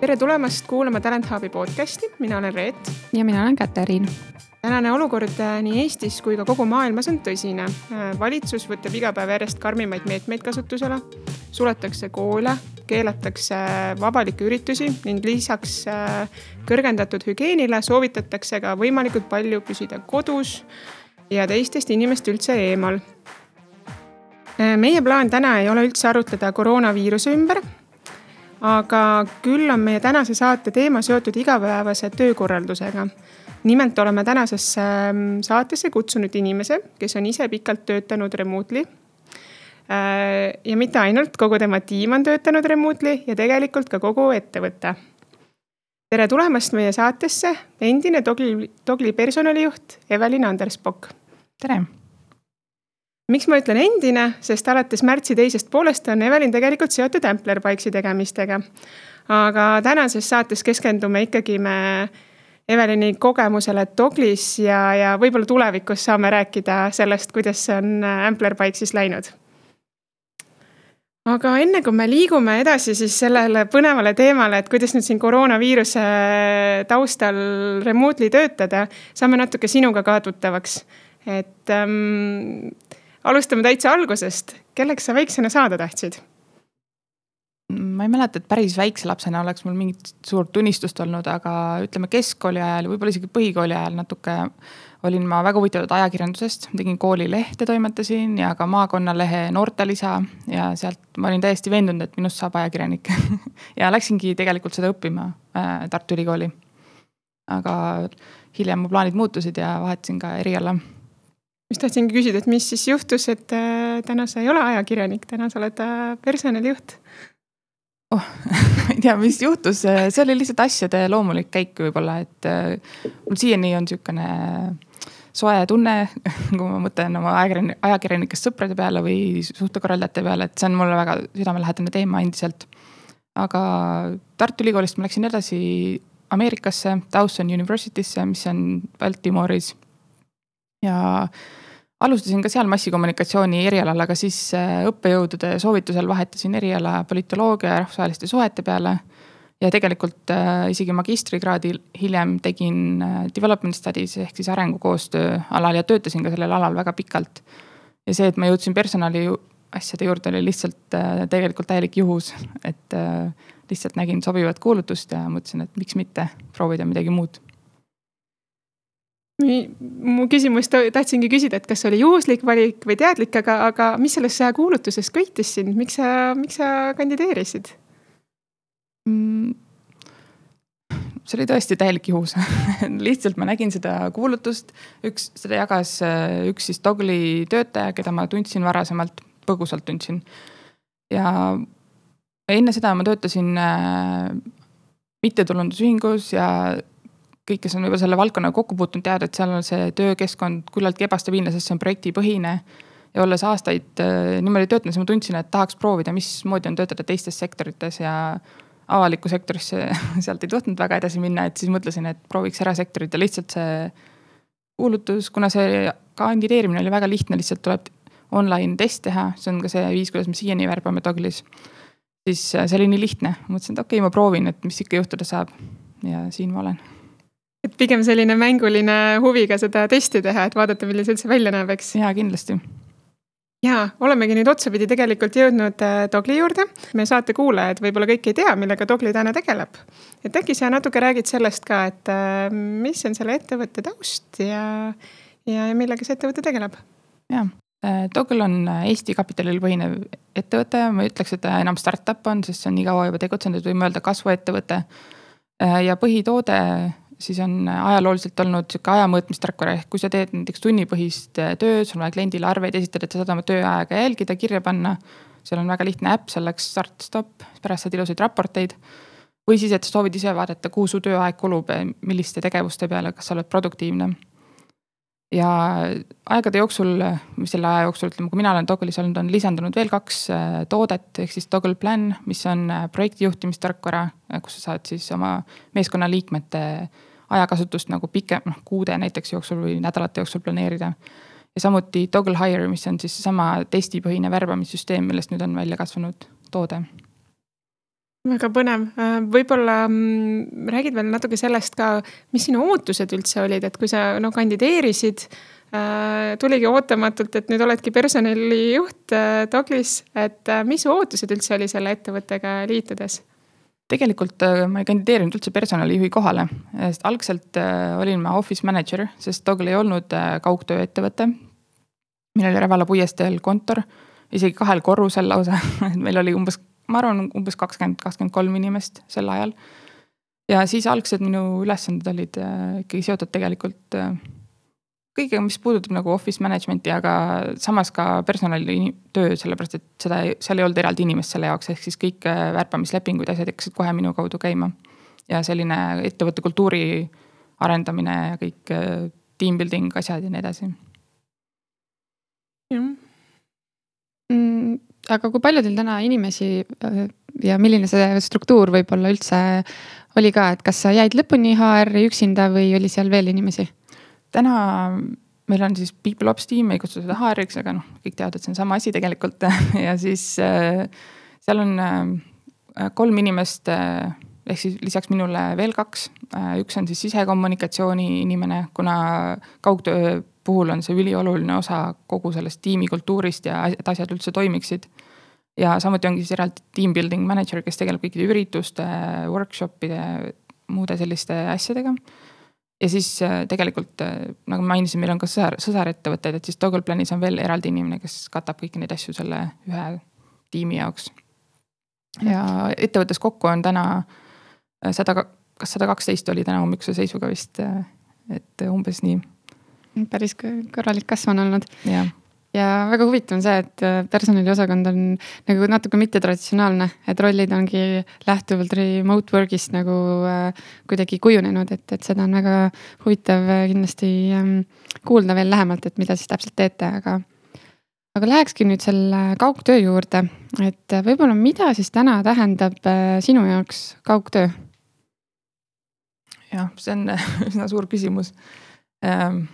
tere tulemast kuulama Talent Hubi podcasti, mina olen Reet. ja mina olen Katariin. tänane olukord äh, nii Eestis kui ka kogu maailmas on tõsine. Äh, valitsus võtab iga päev järjest karmimaid meetmeid kasutusele. Suletakse koole, keelatakse vabalikke üritusi ning lisaks äh, kõrgendatud hügieenile soovitatakse ka võimalikult palju püsida kodus ja teistest inimest üldse eemal meie plaan täna ei ole üldse arutleda koroonaviiruse ümber aga küll on meie tänase saate teema seotud igapäevase töökorraldusega. nimelt oleme tänasesse ähm, saatesse kutsunud inimese, kes on ise pikalt töötanud remotely. Äh, ja mitte ainult, kogu tema tiim on töötanud remotely ja tegelikult ka kogu ettevõte. tere tulemast meie saatesse, endine Dogli, Dogli personalijuht Evelin Andersbok. tere miks ma ütlen endine, sest alates märtsi teisest poolest on Evelin tegelikult seotud Ampler Bikesi tegemistega. aga tänases saates keskendume ikkagi me Evelini kogemusele Doglis ja, ja võib-olla tulevikus saame rääkida sellest, kuidas see on Ampler Bikesis läinud. Aga enne kui me liigume edasi siis sellele põnevale teemale, et kuidas nüüd siin koroonaviiruse taustal remotely töötada, saame natuke sinuga ka tuttavaks. et ähm, alustame täitsa algusest, kelleks sa väiksena saada tahtsid? ma ei mäleta, et päris väikse lapsena oleks mul mingit suurt unistust olnud, aga ütleme keskkooli ajal, võib-olla isegi põhikooli ajal natuke olin ma väga huvitatud ajakirjandusest, tegin koolilehte, toimetasin ja ka maakonnalehe noortelisa ja sealt ma olin täiesti veendunud, et minust saab ajakirjanik. Ja läksingi tegelikult seda õppima äh, Tartu Ülikooli. aga hiljem mu plaanid muutusid ja vahetasin ka eriala. Just tahtsingi küsida, et mis siis juhtus, et äh, täna sa ei ole ajakirjanik, täna sa oled äh, personalijuht oh ma ei tea, mis juhtus, see oli lihtsalt asjade loomulik käik võib-olla, et äh, mul siiani on sihukene soe tunne, kui ma mõtlen oma ajakirjanik, ajakirjanikest sõprade peale või suhtekorraldajate peale, et see on mulle väga südamelähedane teema endiselt. aga Tartu Ülikoolist ma läksin edasi Ameerikasse, Dawson University'sse, mis on Baltimooris. ja alustasin ka seal massikommunikatsiooni erialal, aga siis äh, õppejõudude soovitusel vahetasin eriala politoloogia ja rahvusvaheliste suhete peale. Ja tegelikult äh, isegi magistrikraadi hiljem tegin äh, development studies ehk siis arengukoostöö alal ja töötasin ka sellel alal väga pikalt. ja see, et ma jõudsin personali asjade juurde, oli lihtsalt tegelikult täielik juhus, et lihtsalt nägin sobivat kuulutust ja mõtlesin, et miks mitte proovida midagi muud. Mu küsimus tahtsingi küsida, et kas oli juhuslik valik või teadlik, aga, aga mis selles kuulutuses köitis sind, miks sa, miks sa kandideerisid mm.? see oli tõesti täielik juhus lihtsalt ma nägin seda kuulutust, üks, seda jagas äh, üks siis Dogli töötaja, keda ma tundsin varasemalt, põgusalt tundsin. ja enne seda ma töötasin äh, mittetulundusühingus ja kõik, kes on võib-olla selle valdkonnaga kokku puutunud, teavad, et seal on see töökeskkond küllaltki ebastabiilne, sest see on projektipõhine. ja olles aastaid äh, niimoodi töötanud, siis ma tundsin, et tahaks proovida, mismoodi on töötada teistes sektorites ja avalikku sektorisse sealt ei tahtnud väga edasi minna, et siis mõtlesin, et prooviks erasektorit ja lihtsalt see kuulutus, kuna see kandideerimine oli väga lihtne, lihtsalt tuleb online test teha, see on ka see viis, kuidas me siiani värbame Doglis. siis äh, see oli nii lihtne, mõtlesin, et okei okay,, ma proovin, et mis ikka juhtuda saab. ja siin ma olen et pigem selline mänguline huviga seda testi teha, et vaadata, milline see üldse välja näeb, eks? jaa, kindlasti. Ja olemegi nüüd otsapidi tegelikult jõudnud äh, Dogli juurde. meie saate kuulajad võib-olla kõik ei tea, millega Dogli täna tegeleb. et äkki sa natuke räägid sellest ka, et äh, mis on selle ettevõtte taust ja, ja, millega see ettevõte tegeleb? jaa, Dogl on Eesti kapitalil põhinev ettevõte, ma ei ütleks, et ta enam startup on, sest see on nii kaua juba tegutsenud, võime öelda kasvuettevõte. ja põhitoode siis on ajalooliselt olnud sihuke aja mõõtmistarkvara, ehk kui sa teed näiteks tunnipõhist äh, tööd, sul on vaja kliendile arveid esitada, et sa saad oma tööaega jälgida, kirja panna. seal on väga lihtne äpp, selleks start-stop, pärast saad ilusaid raporteid. või siis, et sa soovid ise vaadata, kuhu su tööaeg kulub, milliste tegevuste peale, kas sa oled produktiivne. Ja aegade jooksul, mis selle aja jooksul, ütleme, kui mina olen Toggle'is olnud, on lisandunud veel kaks äh, toodet, ehk siis Toggle Plan, mis on äh, projekti juhtimistarkvara, kus sa saad siis oma meeskonnaliikmete ajakasutust nagu pikem, noh kuude näiteks jooksul või nädalate jooksul planeerida. ja samuti Toggle Hire, mis on siis seesama testipõhine värbamissüsteem, millest nüüd on välja kasvanud toode väga põnev, äh, võib-olla mm, räägid veel natuke sellest ka, mis sinu ootused üldse olid, et kui sa no kandideerisid äh,. tuligi ootamatult, et nüüd oledki personalijuht äh, Doglis, et äh, mis ootused üldse oli selle ettevõttega liitudes? tegelikult äh, ma ei kandideerinud üldse personalijuhi kohale, sest algselt äh, olin ma office manager, sest Dogl ei olnud kaugtööettevõte. meil oli Rävala puiesteel kontor, isegi kahel korrusel lausa et meil oli umbes ma arvan, umbes kakskümmend, kakskümmend kolm inimest sel ajal. ja siis algsed minu ülesanded olid äh, ikkagi seotud tegelikult äh, kõigega, mis puudutab nagu office management'i, aga samas ka personalitöö, sellepärast et seda, seal ei olnud eraldi inimest selle jaoks, ehk siis kõik äh, värbamislepingud, asjad hakkasid kohe minu kaudu käima. ja selline ettevõtte kultuuri arendamine ja kõik team building asjad ja nii edasi. jah mm aga kui palju teil täna inimesi äh, ja milline see struktuur võib-olla üldse oli ka, et kas sa jäid lõpuni HR-i üksinda või oli seal veel inimesi? täna meil on siis People Ops tiim, ei kutsu seda HR-iks, aga noh, kõik teavad, et see on sama asi tegelikult ja siis äh, seal on äh, kolm inimest ehk siis lisaks minule veel kaks. üks on siis sisekommunikatsiooni inimene, kuna kaugtöö puhul on see ülioluline osa kogu sellest tiimikultuurist ja et asjad üldse toimiksid. ja samuti ongi siis eraldi team building manager, kes tegeleb kõikide ürituste, workshop'ide, muude selliste asjadega. ja siis äh, tegelikult äh, nagu ma mainisin, meil on ka sõsar, sõsarettevõtted, et siis Toggle Planis on veel eraldi inimene, kes katab kõiki neid asju selle ühe tiimi jaoks. ja ettevõttes kokku on täna äh, sada, kas sada kaksteist oli täna hommikuse seisuga vist, et umbes nii päris korralik kasv on olnud. ja, ja väga huvitav on see, et äh, personaliosakond on nagu natuke mittetraditsionaalne, et rollid ongi lähtuvalt remote work'ist nagu äh, kuidagi kujunenud, et, et seda on väga huvitav äh, kindlasti ähm, kuulda veel lähemalt, et mida siis täpselt teete, aga aga lähekski nüüd selle kaugtöö juurde, et äh, võib-olla, mida siis täna tähendab sinu jaoks kaugtöö? jah, see on üsna suur küsimus ähm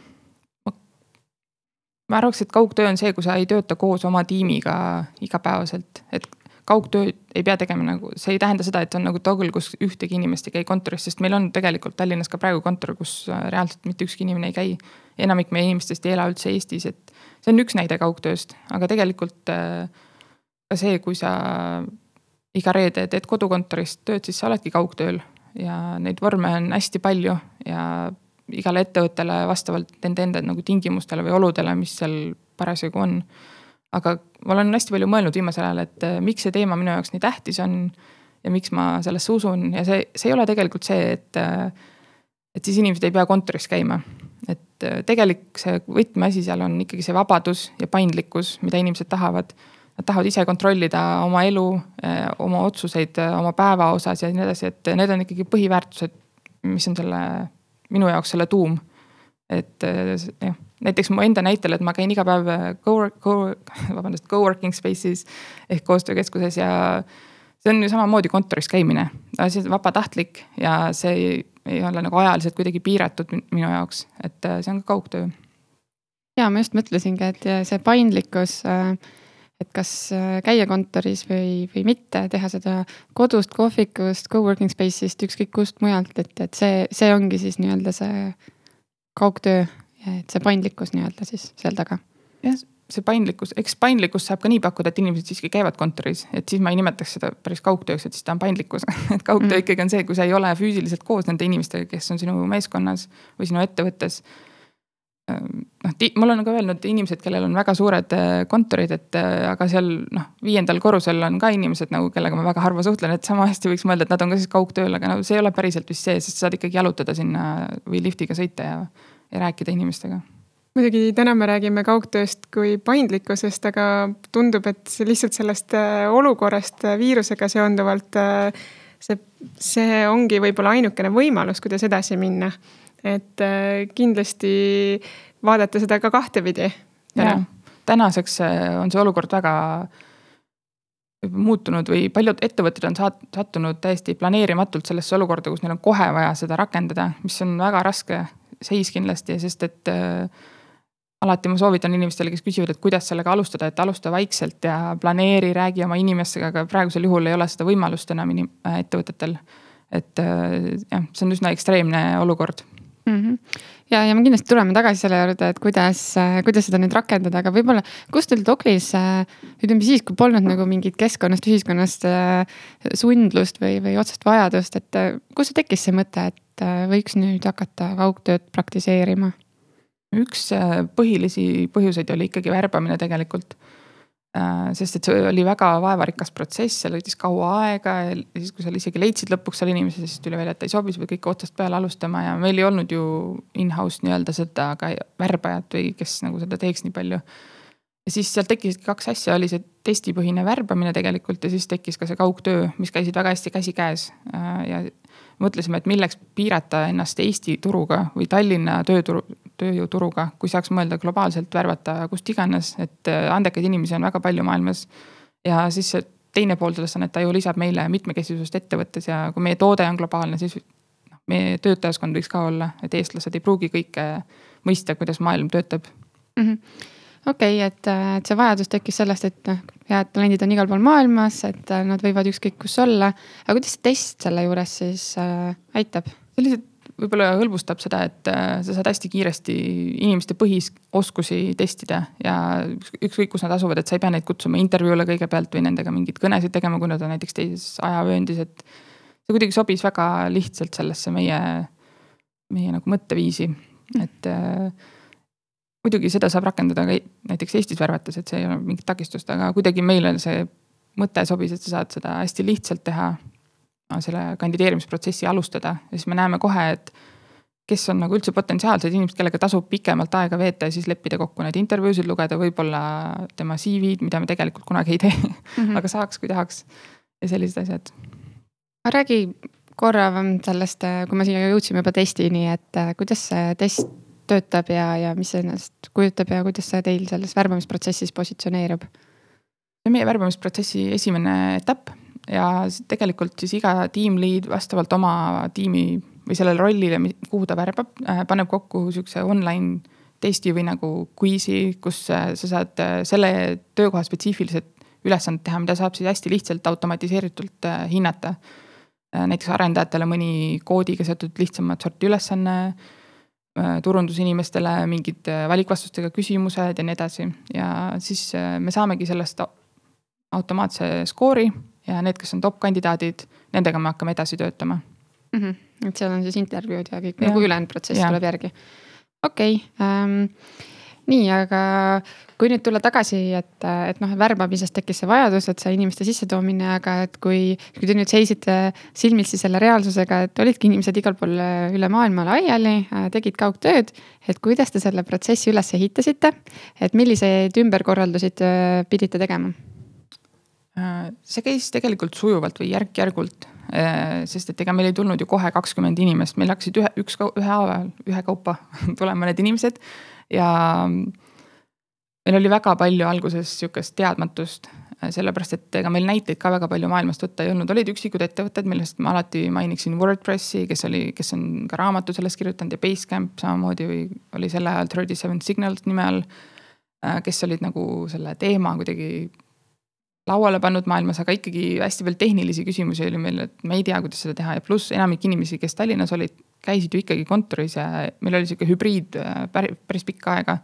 ma arvaks, et kaugtöö on see, kui sa ei tööta koos oma tiimiga igapäevaselt, et kaugtööd ei pea tegema nagu, see ei tähenda seda, et on nagu toggle, kus ühtegi inimest ei käi kontoris, sest meil on tegelikult Tallinnas ka praegu kontor, kus äh, reaalselt mitte ükski inimene ei käi. enamik meie inimestest ei ela üldse Eestis, et see on üks näide kaugtööst, aga tegelikult äh, ka see, kui sa iga reede teed kodukontorist tööd, siis sa oledki kaugtööl. Ja neid vorme on hästi palju ja igale ettevõttele vastavalt nende enda nagu tingimustele või oludele, mis seal parasjagu on. aga ma olen hästi palju mõelnud viimasel ajal, et eh, miks see teema minu jaoks nii tähtis on ja miks ma sellesse usun ja see, see ei ole tegelikult see, et, eh, et siis inimesed ei pea kontoris käima. et eh, tegelik see võtmeasi seal on ikkagi see vabadus ja paindlikkus, mida inimesed tahavad. Nad tahavad ise kontrollida oma elu, oma otsuseid oma päeva osas ja nii edasi, et need on ikkagi põhiväärtused, mis on selle minu jaoks selle tuum. et eh, jah, näiteks mu enda näitel, et ma käin iga päev co-work, co-, vabandust, co-working space'is ehk koostöökeskuses ja see on ju samamoodi kontoris käimine, asi on vabatahtlik ja see ei, ei ole nagu ajaliselt kuidagi piiratud minu jaoks, et eh, see on ka kaugtöö. ja ma just mõtlesingi, et see paindlikkus äh, et kas äh, käia kontoris või, või mitte, teha seda kodust, kohvikust, co-working space'ist, ükskõik kust mujalt, et, et see, see ongi siis nii-öelda see kaugtöö, et see paindlikkus nii-öelda siis seal taga. jah, see paindlikkus, eks paindlikkust saab ka nii pakkuda, et inimesed siiski käivad kontoris, et siis ma ei nimetaks seda päris kaugtööks, et siis ta on paindlikkus et kaugtöö mm. ikkagi on see, kui sa ei ole füüsiliselt koos nende inimestega, kes on sinu meeskonnas või sinu ettevõttes noh, mul on ka öelnud inimesed, kellel on väga suured äh, kontorid, et äh, aga seal noh, viiendal korrusel on ka inimesed nagu, kellega ma väga harva suhtlen, et sama hästi võiks mõelda, et nad on ka siis kaugtööl, aga no see ei ole päriselt vist see, sest sa saad ikkagi jalutada sinna või liftiga sõita ja, ja rääkida inimestega. Muidugi täna me räägime kaugtööst kui paindlikkusest, aga tundub, et lihtsalt sellest äh, olukorrast viirusega seonduvalt see, see ongi võib-olla ainukene võimalus, kuidas edasi minna et äh, kindlasti vaadata seda ka kahtepidi. tänaseks äh, on see olukord väga muutunud või paljud ettevõtted on saat-, sattunud täiesti planeerimatult sellesse olukorda, kus neil on kohe vaja seda rakendada, mis on väga raske seis kindlasti, sest et äh, alati ma soovitan inimestele, kes küsivad, et kuidas sellega alustada, et alusta vaikselt ja planeeri, räägi oma inimestega, aga praegusel juhul ei ole seda võimalust enam inim-, äh, ettevõtetel. et jah, see on üsna ekstreemne olukord mm. -hmm. ja, ja me kindlasti tuleme tagasi selle juurde, et kuidas, kuidas seda nüüd rakendada, aga võib-olla, kust teil Doklis ütleme siis, kui polnud nagu mingit keskkonnast, ühiskonnast sundlust või, või otsest vajadust, et kust see tekkis see mõte, et võiks nüüd hakata kaugtööd praktiseerima? üks põhilisi põhjuseid oli ikkagi värbamine tegelikult Äh, sest et see oli väga vaevarikas protsess, seal võttis kaua aega ja siis, kui seal isegi leidsid lõpuks seal inimesi, siis tuli välja, et ei sobi, sa pead kõike otsast peale alustama ja meil ei olnud ju in-house nii-öelda seda ka värbajat või kes nagu seda teeks nii palju. ja siis sealt tekkisidki kaks asja, oli see testipõhine värbamine tegelikult ja siis tekkis ka see kaugtöö, mis käisid väga hästi käsikäes äh, ja mõtlesime, et milleks piirata ennast Eesti turuga või Tallinna tööturu, tööjõuturuga, kui saaks mõelda globaalselt värvata kust iganes, et äh, andekaid inimesi on väga palju maailmas. ja siis see teine pool sellest on, et ta ju lisab meile mitmekesisust ettevõttes ja kui meie toode on globaalne, siis noh, meie töötajaskond võiks ka olla, et eestlased ei pruugi kõike mõista, kuidas maailm töötab mm. -hmm okei okay,, et, et see vajadus tekkis sellest, et noh, head talendid on igal pool maailmas, et äh, nad võivad ükskõik kus olla. aga kuidas see test selle juures siis äh, aitab? lihtsalt võib-olla hõlbustab seda, et äh, sa saad hästi kiiresti inimeste põhioskusi testida ja ükskõik, kus nad asuvad, et sa ei pea neid kutsuma intervjuule kõigepealt või nendega mingeid kõnesid tegema, kui nad on näiteks teises ajavööndis, et. see kuidagi sobis väga lihtsalt sellesse meie, meie nagu mõtteviisi, et äh, muidugi seda saab rakendada ka näiteks Eestis värvates, et see ei ole mingit takistust, aga kuidagi meile see mõte sobis, et sa saad seda hästi lihtsalt teha selle kandideerimisprotsessi alustada ja siis me näeme kohe, et kes on nagu üldse potentsiaalsed inimesed, kellega tasub pikemalt aega veeta ja siis leppida kokku neid intervjuusid, lugeda võib-olla tema CV-d, mida me tegelikult kunagi ei tee mm. -hmm. aga saaks, kui tahaks ja sellised asjad. räägi korra sellest, kui me siia jõudsime juba testini, et äh, kuidas see test töötab ja, ja mis ennast kujutab ja kuidas see teil selles värbamisprotsessis positsioneerub? see on meie värbamisprotsessi esimene etapp ja tegelikult siis iga tiimliid vastavalt oma tiimi või sellele rollile, kuhu ta värbab, äh, paneb kokku sihukese online testi või nagu quiz'i, kus äh, sa saad äh, selle töökoha spetsiifilised ülesanded teha, mida saab siis hästi lihtsalt automatiseeritult hinnata. näiteks arendajatele mõni koodiga seotud lihtsamat sorti ülesanne turundusinimestele mingid valikvastustega küsimused ja nii edasi ja siis me saamegi sellest automaatse skoori ja need, kes on top kandidaadid, nendega me hakkame edasi töötama mm. -hmm. et seal on siis intervjuud ja kõik ja. nagu ülejäänud protsess ja. tuleb järgi. okei okay, ähm,, nii, aga kui nüüd tulla tagasi, et, et noh, värbamisest tekkis see vajadus, et see inimeste sissetoomine, aga et kui, kui te nüüd seisite silmitsi selle reaalsusega, et olidki inimesed igal pool üle maailma laiali, tegid kaugtööd. et kuidas te selle protsessi üles ehitasite, et milliseid ümberkorraldusid pidite tegema? Äh, see käis tegelikult sujuvalt või järk-järgult, äh, sest et ega meil ei tulnud ju kohe kakskümmend inimest, meil hakkasid ühe, üks, ühehaaval, ühekaupa tulema need inimesed ja meil oli väga palju alguses sihukest teadmatust, äh, sellepärast et ega meil näiteid ka väga palju maailmast võtta ei olnud, olid üksikud ettevõtted, millest ma alati mainiksin Wordpressi, kes oli, kes on ka raamatu sellest kirjutanud ja Basecamp samamoodi või oli sel ajal Thirty Seven Signals nime all. kes olid nagu selle teema kuidagi lauale pannud maailmas, aga ikkagi hästi palju tehnilisi küsimusi oli meil, et me ei tea, kuidas seda teha ja pluss enamik inimesi, kes Tallinnas olid, käisid ju ikkagi kontoris ja meil oli sihuke hübriid äh, päris, pikka aega.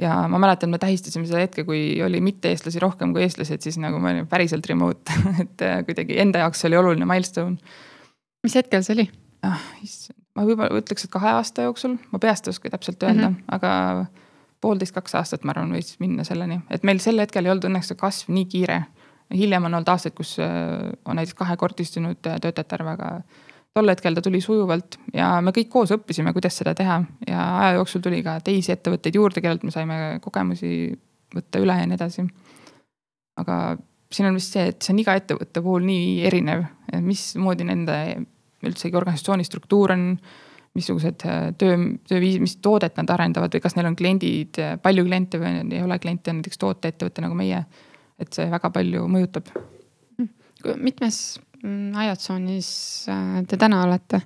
ja ma mäletan, me tähistasime seda hetke, kui oli mitte-eestlasi rohkem kui eestlased, siis nagu me olime päriselt remote et äh, kuidagi enda jaoks oli oluline milstone. mis hetkel see oli? ah, ma võib-olla ütleks, et kahe aasta jooksul, ma peast ei oska täpselt öelda mm, -hmm. aga poolteist, kaks aastat, ma arvan, võis minna selleni, et meil sel hetkel ei olnud õnneks see kasv nii kiire. hiljem on olnud aastaid, kus äh, on näiteks kahekordistunud äh, töötajate arv, aga tol hetkel ta tuli sujuvalt ja me kõik koos õppisime, kuidas seda teha ja aja jooksul tuli ka teisi ettevõtteid juurde, kellelt me saime kogemusi võtta üle ja nii edasi. aga siin on vist see, et see on iga ettevõtte puhul nii erinev, mismoodi nende üldsegi organisatsiooni struktuur on missugused äh, töö, tööviis, mis toodet nad arendavad või kas neil on kliendid, äh, palju kliente või ei ole kliente, näiteks tooteettevõte nagu meie. et see väga palju mõjutab mitmes mm, ajatsoonis äh, te täna olete?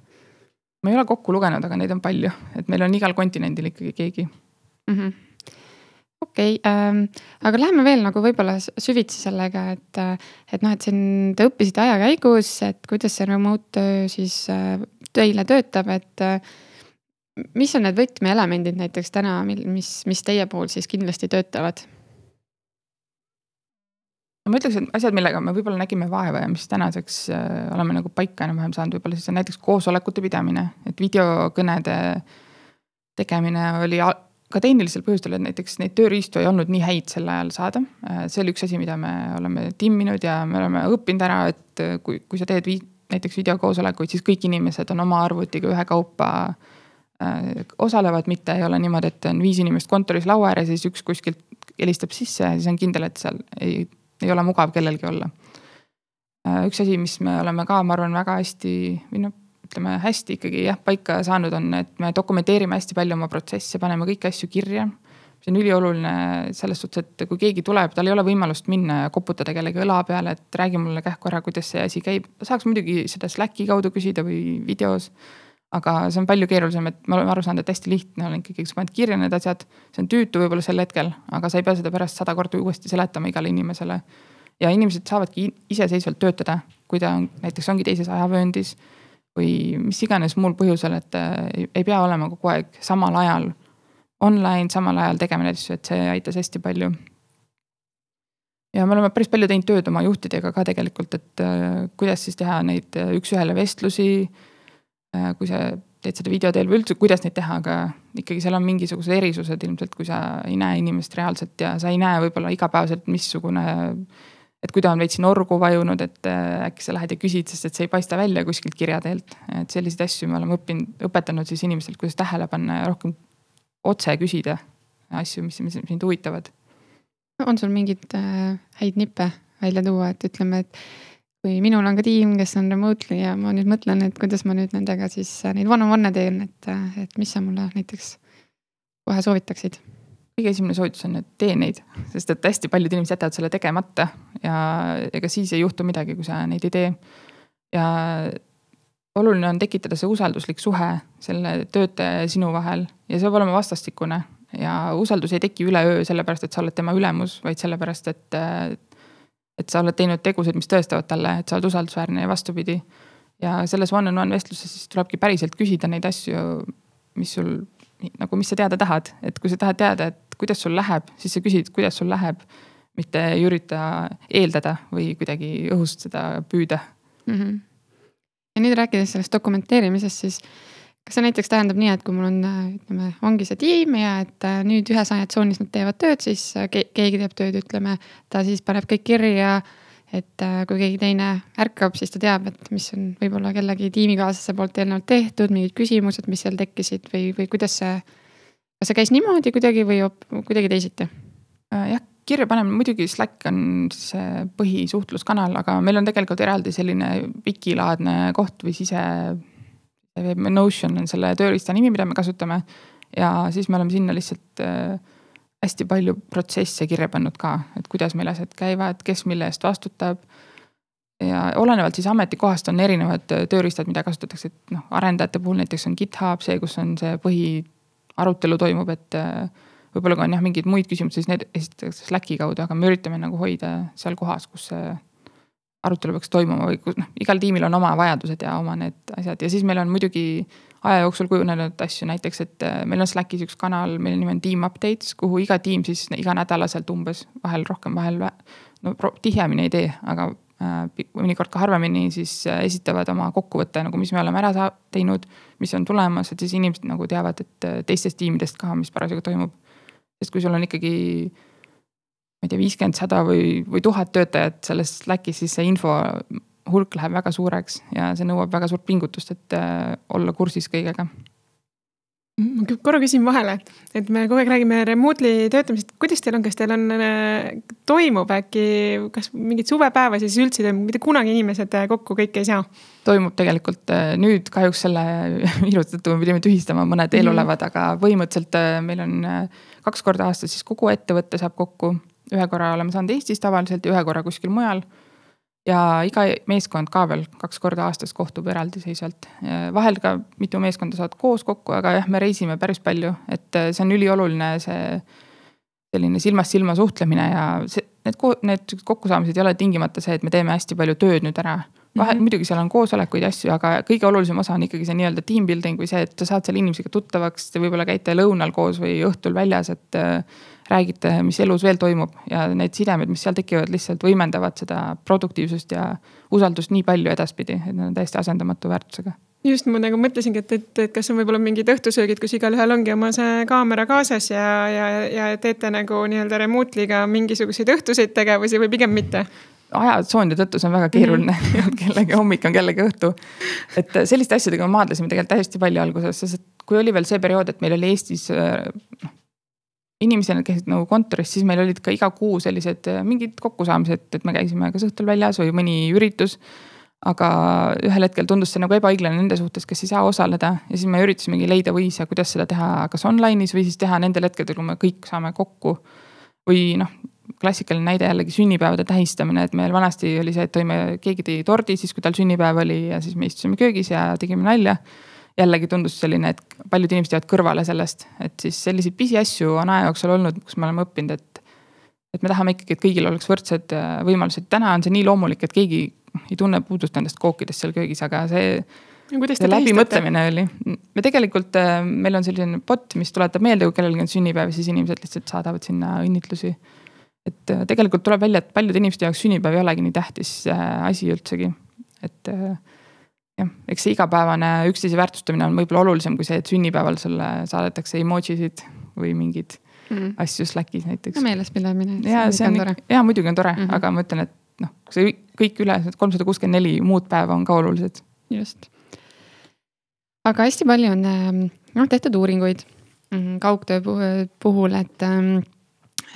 ma ei ole kokku lugenud, aga neid on palju, et meil on igal kontinendil ikkagi keegi mm. -hmm okei okay, ähm,, aga läheme veel nagu võib-olla süvitsi sellega, et, et noh, et siin te õppisite aja käigus, et kuidas see remote töö siis äh, teile töötab, et äh, mis on need võtmeelemendid näiteks täna, mis, mis teie puhul siis kindlasti töötavad? no ma ütleks, et asjad, millega me võib-olla nägime vaeva ja mis tänaseks äh, oleme nagu paika enam-vähem saanud, võib-olla siis on näiteks koosolekute pidamine, et videokõnede tegemine oli ka tehnilisel põhjustel, et näiteks neid tööriistu ei olnud nii häid sel ajal saada. Äh, see oli üks asi, mida me oleme timminud ja me oleme õppinud ära, et kui, kui sa teed näiteks videokoosolekuid, siis kõik inimesed on oma arvutiga ühekaupa äh, osalevad, mitte ei ole niimoodi, et on viis inimest kontoris laua ääres ja siis üks kuskilt helistab sisse ja siis on kindel, et seal ei ei ole mugav kellelgi olla. Äh, üks asi, mis me oleme ka, ma arvan, väga hästi või noh, ütleme hästi ikkagi jah, paika saanud, on, et me dokumenteerime hästi palju oma protsesse, paneme kõiki asju kirja. See on ülioluline selles suhtes, et kui keegi tuleb, tal ei ole võimalust minna ja koputada kellegi õla peale, et räägi mulle kähku ära, kuidas see asi käib. saaks muidugi seda Slacki kaudu küsida või videos aga see on palju keerulisem, et me oleme aru saanud, et hästi lihtne on ikkagi, kui sa paned kirja need asjad. see on tüütu võib-olla sel hetkel, aga sa ei pea seda pärast sada korda uuesti seletama igale inimesele. ja inimesed saavadki iseseisvalt töötada, kui ta on näiteks ongi teises ajavööndis või mis iganes muul põhjusel, et äh, ei, pea olema kogu aeg samal ajal online, samal ajal tegema asju, et see aitas hästi palju. ja me oleme päris palju teinud tööd oma juhtidega ka tegelikult, et äh, kuidas siis teha neid äh, üks-ühele vestlusi Äh, kui sa teed seda video teel või üldse, kuidas neid teha, aga ikkagi seal on mingisugused erisused ilmselt, kui sa ei näe inimest reaalselt ja sa ei näe võib-olla igapäevaselt, missugune. et kui ta on veits norgu vajunud, et äkki sa lähed ja küsid, sest et see ei paista välja kuskilt kirja teelt. et selliseid asju me oleme õppinud, õpetanud siis inimestelt, kuidas tähele panna ja rohkem otse küsida asju, mis, mis sind huvitavad. on sul mingeid äh, häid nippe välja tuua, et ütleme, et kui minul on ka tiim, kes on remotely ja ma nüüd mõtlen, et kuidas ma nüüd nendega siis äh, neid one-on-one'e teen, et, äh, et mis sa mulle näiteks kohe soovitaksid? kõige esimene soovitus on, et tee neid, sest et hästi paljud inimesed jätavad selle tegemata ja ega siis ei juhtu midagi, kui sa neid ei tee. ja oluline on tekitada see usalduslik suhe selle töötaja ja sinu vahel ja see peab olema vastastikune ja usaldus ei teki üleöö sellepärast, et sa oled tema ülemus, vaid sellepärast, et et sa oled teinud tegusid, mis tõestavad talle, et sa oled usaldusväärne ja vastupidi. ja selles one-on-one vestluses siis tulebki päriselt küsida neid asju, mis sul nagu, mis sa teada tahad, et kui sa tahad teada, et kuidas sul läheb, siis sa küsid, kuidas sul läheb. mitte ei ürita eeldada või kuidagi õhust seda püüda mm. -hmm. Ja nüüd rääkides sellest dokumenteerimisest, siis kas see näiteks tähendab nii, et kui mul on, ütleme, ongi see tiim ja et äh, nüüd ühes ajatsoonis nad teevad tööd, siis äh, keegi teeb tööd, ütleme, ta siis paneb kõik kirja. et äh, kui keegi teine ärkab, siis ta teab, et mis on võib-olla kellegi tiimikaaslase poolt eelnevalt tehtud, mingid küsimused, mis seal tekkisid või, või kuidas see. kas see käis niimoodi kuidagi või kuidagi teisiti? jah, kirja panemine, muidugi Slack on see põhisuhtluskanal, aga meil on tegelikult eraldi selline Wiki-laadne koht või sise Notion on selle tööriista nimi, mida me kasutame. ja siis me oleme sinna lihtsalt äh, hästi palju protsesse kirja pannud ka, et kuidas meil asjad käivad, kes mille eest vastutab. ja olenevalt siis ametikohast on erinevad äh, tööriistad, mida kasutatakse, et noh, arendajate puhul näiteks on GitHub see, kus on see põhiarutelu toimub, et äh, võib-olla kui on jah mingeid muid küsimusi, siis need esitatakse Slacki kaudu, aga me üritame nagu hoida seal kohas, kus see arutelu peaks toimuma või kus noh, igal tiimil on oma vajadused ja oma need asjad ja siis meil on muidugi aja jooksul kujunenud asju, näiteks, et äh, meil on Slackis üks kanal, mille nimi on Team Updates, kuhu iga tiim siis iganädalaselt umbes, vahel rohkem, vahel no tihemini ei tee, aga äh, mõnikord ka harvemini siis äh, esitavad oma kokkuvõtte nagu, mis me oleme ära teinud, mis on tulemas, et siis inimesed nagu teavad, et teistest tiimidest ka, mis parasjagu toimub. Sest kui sul on ikkagi ma ei tea, viiskümmend, sada või, või tuhat töötajat selles Slackis, siis see info hulk läheb väga suureks ja see nõuab väga suurt pingutust, et äh, olla kursis kõigega ma korra küsin vahele, et me kogu aeg räägime remotely töötamisest, kuidas teil on, kas teil on, äh, toimub äkki, kas mingeid suvepäevasi siis üldse toimub, mitte kunagi inimesed äh, kokku kõik ei saa? toimub tegelikult nüüd kahjuks selle viiruse tõttu me pidime tühistama mõned eelolevad mm, -hmm. aga põhimõtteliselt meil on kaks korda aastas siis kogu ettevõte saab kokku ühe korra oleme saanud Eestis tavaliselt ja ühe korra kuskil mujal. Ja iga meeskond ka veel kaks korda aastas kohtub eraldiseisvalt. vahel ka mitu meeskonda saavad koos kokku, aga jah, me reisime päris palju, et äh, see on ülioluline, see selline silmast silma suhtlemine ja see, need, need kokkusaamised ei ole tingimata see, et me teeme hästi palju tööd nüüd ära. vahel mm -hmm. muidugi seal on koosolekuid ja asju, aga kõige olulisem osa on ikkagi see nii-öelda team building või see, et sa saad selle inimesega tuttavaks, te võib-olla käite lõunal koos või õhtul väljas, et äh, räägite, mis elus veel toimub ja need sidemed, mis seal tekivad, lihtsalt võimendavad seda produktiivsust ja usaldust nii palju edaspidi, et need on täiesti asendamatu väärtusega just, ma nagu mõtlesingi, et, et, et kas on võib-olla mingid õhtusöögid, kus igalühel ongi oma see kaamera kaasas ja, ja, ja teete nagu nii-öelda remotely'ga mingisuguseid õhtuseid tegevusi või pigem mitte? ajatsoonide tõttu see on väga keeruline mm, -hmm. kellegi hommik on kellegi õhtu. et selliste asjadega me maadlesime tegelikult hästi palju alguses, sest kui oli veel see periood, et meil oli Eestis noh inimesena käisid nagu kontoris, siis meil olid ka iga kuu sellised äh, mingid kokkusaamised, et me käisime kas õhtul väljas või mõni üritus. aga ühel hetkel tundus see nagu ebaõiglane nende suhtes, kes ei saa osaleda ja siis me üritasimegi leida viise, kuidas seda teha, kas online'is või siis teha nendel hetkedel, kui me kõik saame kokku. või noh, klassikaline näide jällegi sünnipäevade tähistamine, et meil vanasti oli see, et tõime, keegi tõi tordi siis, kui tal sünnipäev oli ja siis me istusime köögis ja tegime nalja jällegi tundus selline, et paljud inimesed jäävad kõrvale sellest, et siis selliseid pisiasju on aja jooksul olnud, kus me oleme õppinud, et. et me tahame ikkagi, et kõigil oleks võrdsed äh, võimalused, täna on see nii loomulik, et keegi ei tunne puudust nendest kookidest seal köögis, aga see. see läbimõtlemine oli, me tegelikult, äh, meil on selline bot, mis tuletab meelde, kui kellelgi on sünnipäev, siis inimesed lihtsalt saadavad sinna õnnitlusi. et äh, tegelikult tuleb välja, et paljude inimeste jaoks sünnipäev ei olegi nii tähtis asi üldsegi, et jah, eks see igapäevane üksteise väärtustamine on võib-olla olulisem kui see, et sünnipäeval sulle saadetakse emojisid või mingeid mm. asju Slackis näiteks. meelespidamine. ja see on, ja muidugi on tore mm, -hmm. aga ma ütlen, et noh, see kõik üle kolmsada kuuskümmend neli muud päeva on ka olulised. just. aga hästi palju on ähm, noh tehtud uuringuid mm, kaugtöö puhul, et, ähm,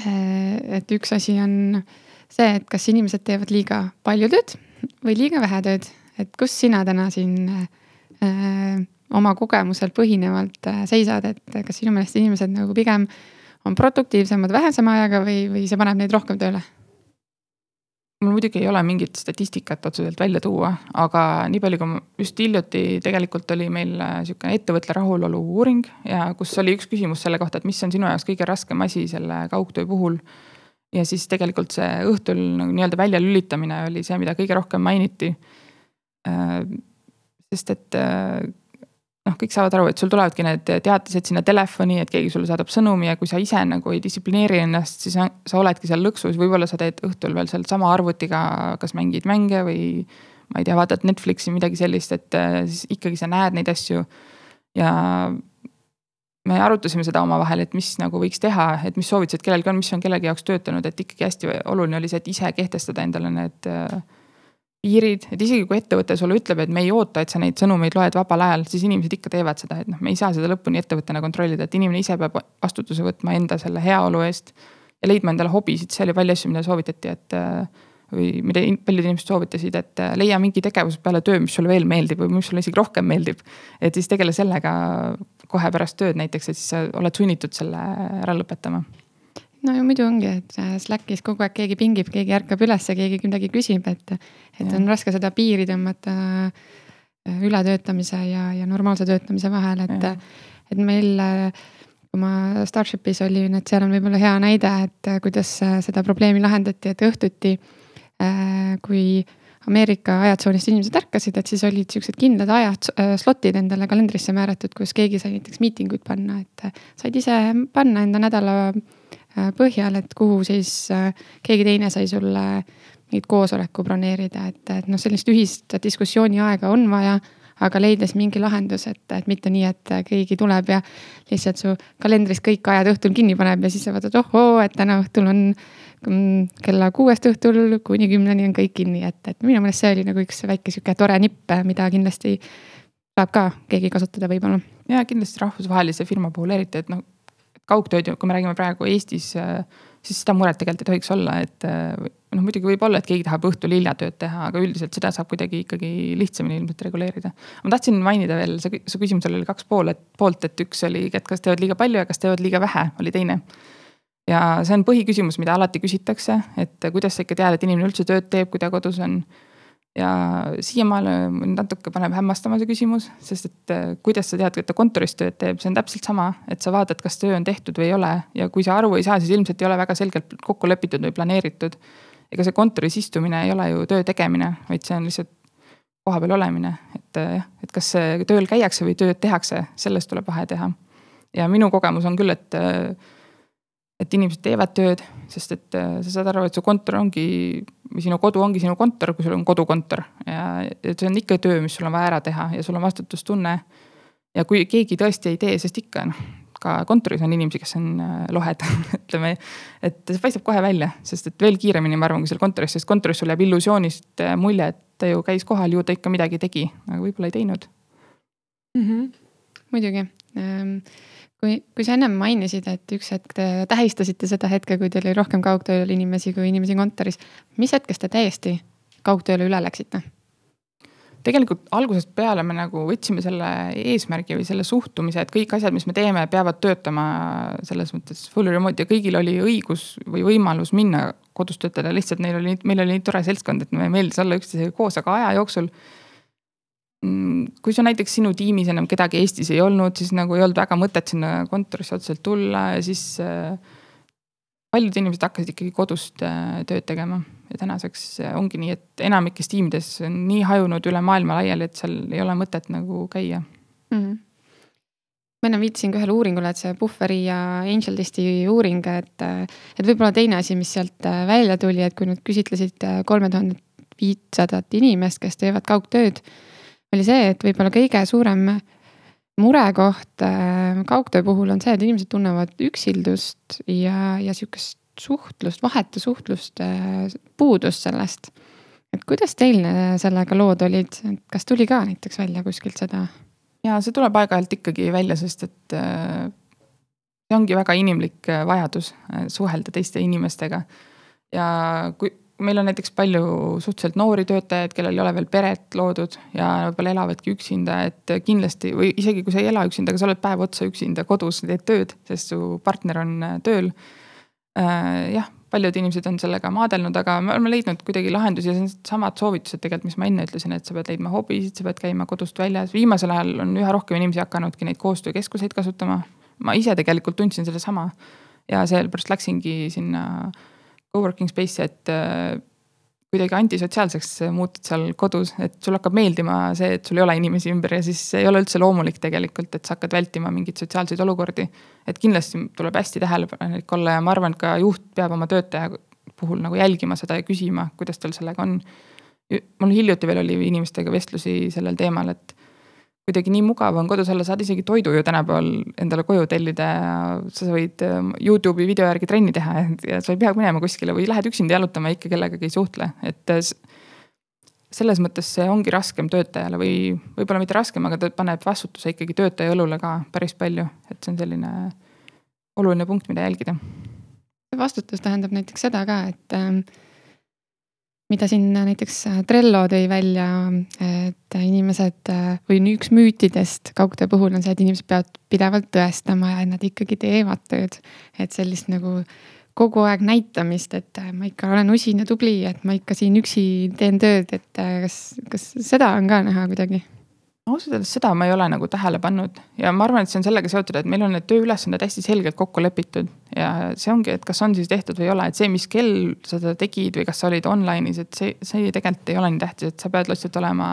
äh, et üks asi on see, et kas inimesed teevad liiga palju tööd või liiga vähe tööd et kus sina täna siin äh, oma kogemusel põhinevalt äh, seisad, et kas sinu meelest inimesed nagu pigem on produktiivsemad vähesema ajaga või, või see paneb neid rohkem tööle? mul muidugi ei ole mingit statistikat otseselt välja tuua, aga nii palju, kui ma just hiljuti tegelikult oli meil äh, sihuke ettevõtte rahulolu uuring ja kus oli üks küsimus selle kohta, et mis on sinu jaoks kõige raskem asi selle kaugtöö puhul. ja siis tegelikult see õhtul nagu nii-öelda väljalülitamine oli see, mida kõige rohkem mainiti Äh, sest et äh, noh, kõik saavad aru, et sul tulevadki need teatised sinna telefoni, et keegi sulle saadab sõnumi ja kui sa ise nagu ei distsiplineeri ennast, siis sa oledki seal lõksus, võib-olla sa teed õhtul veel sealsama arvutiga, kas mängid mänge või. ma ei tea, vaatad Netflixi, midagi sellist, et äh, siis ikkagi sa näed neid asju. ja me arutasime seda omavahel, et mis nagu võiks teha, et mis soovitused kellelgi on, mis on kellegi jaoks töötanud, et ikkagi hästi oluline oli see, et ise kehtestada endale need äh, piirid, et isegi kui ettevõte sulle ütleb, et me ei oota, et sa neid sõnumeid loed vabal ajal, siis inimesed ikka teevad seda, et noh, me ei saa seda lõpuni ettevõttena kontrollida, et inimene ise peab vastutuse võtma enda selle heaolu eest. ja leidma endale hobisid, seal oli palju asju, mida soovitati, et või mida paljud inimesed soovitasid, et leia mingi tegevus peale töö, mis sulle veel meeldib või mis sulle isegi rohkem meeldib. et siis tegele sellega kohe pärast tööd näiteks, et siis sa oled sunnitud selle ära lõpetama no ju muidu ongi, et äh, Slackis kogu aeg keegi pingib, keegi ärkab üles, keegi midagi küsib, et, et ja. on raske seda piiri tõmmata äh, ületöötamise ja, ja normaalse töötamise vahel, et, et meil äh, kui ma Starshipis olin, et seal on võib-olla hea näide, et kuidas seda probleemi lahendati, et õhtuti kui Ameerika ajatsoonist inimesed ärkasid, et siis olid siuksed kindlad ajad, slot'id endale kalendrisse määratud, kus keegi sai näiteks miitinguid panna, et said ise panna enda nädala Äh, põhjal, et kuhu siis äh, keegi teine sai sulle mingit koosoleku broneerida, et, et noh, sellist ühist diskussiooni aega on vaja. aga leides mingi lahendus, et, et mitte nii, et keegi tuleb ja lihtsalt su kalendris kõik ajad õhtul kinni paneb ja siis sa vaatad, ohoo, et täna õhtul on mm, kella kuuest õhtul kuni kümneni on kõik kinni, et, et minu meelest see oli nagu üks väike sihuke tore nipp, mida kindlasti saab ka keegi kasutada võib-olla. ja kindlasti rahvusvahelise firma puhul eriti, et noh kaugtööd, kui me räägime praegu Eestis, siis seda muret tegelikult ei tohiks olla, et noh, muidugi võib olla, et keegi tahab õhtul hilja tööd teha, aga üldiselt seda saab kuidagi ikkagi lihtsamini ilmselt reguleerida. ma tahtsin mainida veel, see, su küsimusel oli kaks pool, et poolt, et üks oli, et kas teevad liiga palju ja kas teevad liiga vähe, oli teine. ja see on põhiküsimus, mida alati küsitakse, et kuidas sa ikka tead, et inimene üldse tööd teeb, kui ta kodus on ja siiamaale natuke paneb hämmastama see küsimus, sest et äh, kuidas sa tead, et ta kontoris tööd teeb, see on täpselt sama, et sa vaatad, kas töö on tehtud või ei ole ja kui sa aru ei saa, siis ilmselt ei ole väga selgelt kokku lepitud või planeeritud. ega see kontoris istumine ei ole ju töö tegemine, vaid see on lihtsalt kohapeal olemine, et äh, jah, et kas tööl käiakse või tööd tehakse, sellest tuleb vahe teha. ja minu kogemus on küll, et äh, et inimesed teevad tööd, sest et sa saad aru, et su kontor ongi või sinu kodu ongi sinu kontor, kui sul on kodukontor ja et see on ikka töö, mis sul on vaja ära teha ja sul on vastutustunne. ja kui keegi tõesti ei tee, sest ikka noh, ka kontoris on inimesi, kes on äh, lohed ütleme, et see paistab kohe välja, sest et veel kiiremini, ma arvan, kui seal kontoris, sest kontoris sul jääb illusioonist äh, mulje, et ta ju käis kohal, ju ta ikka midagi tegi, aga võib-olla ei teinud mm. -hmm. muidugi ähm kui, kui sa ennem mainisid, et üks hetk te tähistasite seda hetke, kui teil oli rohkem kaugtööl inimesi kui inimesi kontoris. mis hetkest te täiesti kaugtööle üle läksite? tegelikult algusest peale me nagu võtsime selle eesmärgi või selle suhtumise, et kõik asjad, mis me teeme, peavad töötama selles mõttes full remote ja kõigil oli õigus või võimalus minna kodus töötada, lihtsalt neil oli, meil oli nii tore seltskond, et meile meeldis olla üksteisega koos, aga aja jooksul kui sul näiteks sinu tiimis enam kedagi Eestis ei olnud, siis nagu ei olnud väga mõtet sinna kontorisse otseselt tulla ja siis äh, paljud inimesed hakkasid ikkagi kodust äh, tööd tegema. ja tänaseks äh, ongi nii, et enamikes tiimides on nii hajunud üle maailma laiali, et seal ei ole mõtet nagu käia mm. -hmm ma enne viitasin ka ühele uuringule, et see Puhveri ja AngelListi uuring, et, et võib-olla teine asi, mis sealt välja tuli, et kui nad küsitlesid kolme tuhandet viitsadat inimest, kes teevad kaugtööd oli see, et võib-olla kõige suurem murekoht äh, kaugtöö puhul on see, et inimesed tunnevad üksildust ja, ja sihukest suhtlust, vahetu suhtlust, äh, puudust sellest. et kuidas teil sellega lood olid, kas tuli ka näiteks välja kuskilt seda? ja see tuleb aeg-ajalt ikkagi välja, sest et äh, see ongi väga inimlik vajadus suhelda teiste inimestega. ja kui meil on näiteks palju suhteliselt noori töötajaid, kellel ei ole veel peret loodud ja võib-olla elavadki üksinda, et kindlasti või isegi kui sa ei ela üksinda, aga sa oled päev otsa üksinda kodus, teed tööd, sest su partner on äh, tööl. Äh, jah, paljud inimesed on sellega maadelnud, aga me oleme leidnud kuidagi lahendusi ja samad soovitused tegelikult, mis ma enne ütlesin, et sa pead leidma hobisid, sa pead käima kodust väljas. viimasel ajal on üha rohkem inimesi hakanudki neid koostöökeskuseid kasutama. ma ise tegelikult tundsin sedasama ja sellepärast läksingi sinna co-working space'i, et äh, kuidagi antisotsiaalseks muutud seal kodus, et sul hakkab meeldima see, et sul ei ole inimesi ümber ja siis ei ole üldse loomulik tegelikult, et sa hakkad vältima mingeid sotsiaalseid olukordi. et kindlasti tuleb hästi tähelepanelik olla ja ma arvan, et ka juht peab oma töötaja puhul nagu jälgima seda ja küsima, kuidas tal sellega on. mul hiljuti veel oli inimestega vestlusi sellel teemal, et kuidagi nii mugav on kodus olla, saad isegi toidu ju tänapäeval endale koju tellida ja sa võid ähm, Youtube'i video järgi trenni teha ja sa ei pea minema kuskile või lähed üksinda jalutama, ikka kellegagi ei suhtle, et äh, selles mõttes see ongi raskem töötajale või võib-olla mitte raskem, aga ta paneb vastutuse ikkagi töötaja õlule ka päris palju, et see on selline oluline punkt, mida jälgida. vastutus tähendab näiteks seda ka, et ähm, mida siin näiteks äh, Trello tõi välja, et inimesed äh, või üks müütidest kaugtöö puhul on see, et inimesed peavad pidevalt tõestama ja et nad ikkagi teevad tööd. et sellist nagu kogu aeg näitamist, et äh, ma ikka olen usin ja tubli, et ma ikka siin üksi teen tööd, et kas, kas seda on ka näha kuidagi? Ausalt öeldes seda ma ei ole nagu tähele pannud ja ma arvan, et see on sellega seotud, et meil on need tööülesanded hästi selgelt kokku lepitud. ja see ongi, et kas on siis tehtud või ei ole, et see, mis kell sa seda tegid või kas sa olid online'is, et see, see tegelikult ei ole nii tähtis, et sa pead lihtsalt olema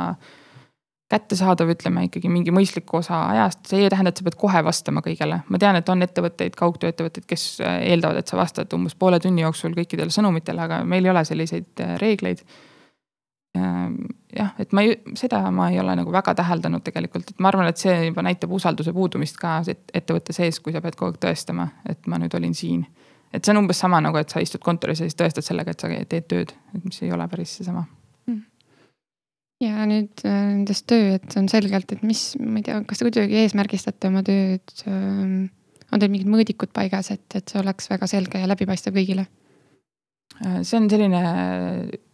kättesaadav, ütleme ikkagi mingi mõistliku osa ajast, see ei tähenda, et sa pead kohe vastama kõigele. ma tean, et on ettevõtteid, kaugtööettevõtteid, kes eeldavad, et sa vastad umbes poole tunni jooksul kõikidele sõnumitele, aga meil ei ole selliseid reegleid Ehm, jah, et ma ei, seda ma ei ole nagu väga täheldanud tegelikult, et ma arvan, et see juba näitab usalduse puudumist ka ettevõtte sees, kui sa pead kogu aeg tõestama, et ma nüüd olin siin. et see on umbes sama nagu, et sa istud kontoris ja siis tõestad sellega, et sa teed tööd, et mis ei ole päris seesama mm. ja nüüd äh, nendest töö, et on selgelt, et mis, ma ei tea, kas te kuidagi eesmärgistate oma tööd? Ähm, on teil mingid mõõdikud paigas, et, et see oleks väga selge ja läbipaistev kõigile? See on selline,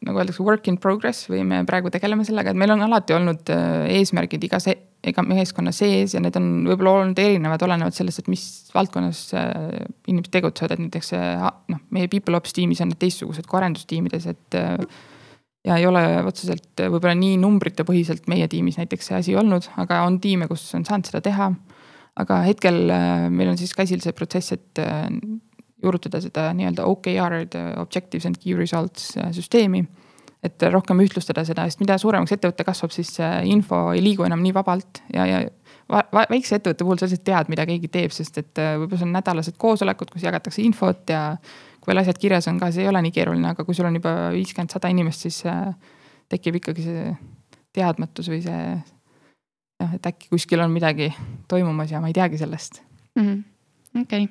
nagu öeldakse, work in progress või me praegu tegeleme sellega, et meil on alati olnud äh, eesmärgid iga meeskonna sees ja need on võib-olla olnud erinevad, olenevalt sellest, et mis valdkonnas äh, inimesed tegutsevad, et näiteks noh, meie people ops tiimis on need teistsugused kui arendustiimides, et ja ei ole otseselt võib-olla nii numbrite põhiselt meie tiimis näiteks see asi olnud, aga on tiime, kus on saanud seda teha. aga hetkel meil on siis käsil see protsess, et juurutada seda nii-öelda OKR-d, Objectives and Key Results äh, süsteemi. et rohkem ühtlustada seda, sest mida suuremaks ettevõte kasvab, siis info ei liigu enam nii vabalt ja, ja väikse ettevõtte puhul sa lihtsalt tead, mida keegi teeb, sest et äh, võib-olla sul on nädalased koosolekud, kus jagatakse infot ja kui veel asjad kirjas on ka, see ei ole nii keeruline, aga kui sul on juba viiskümmend, sada inimest, siis äh, tekib ikkagi see teadmatus või see jah, et äkki kuskil on midagi toimumas ja ma ei teagi sellest -hmm.. okei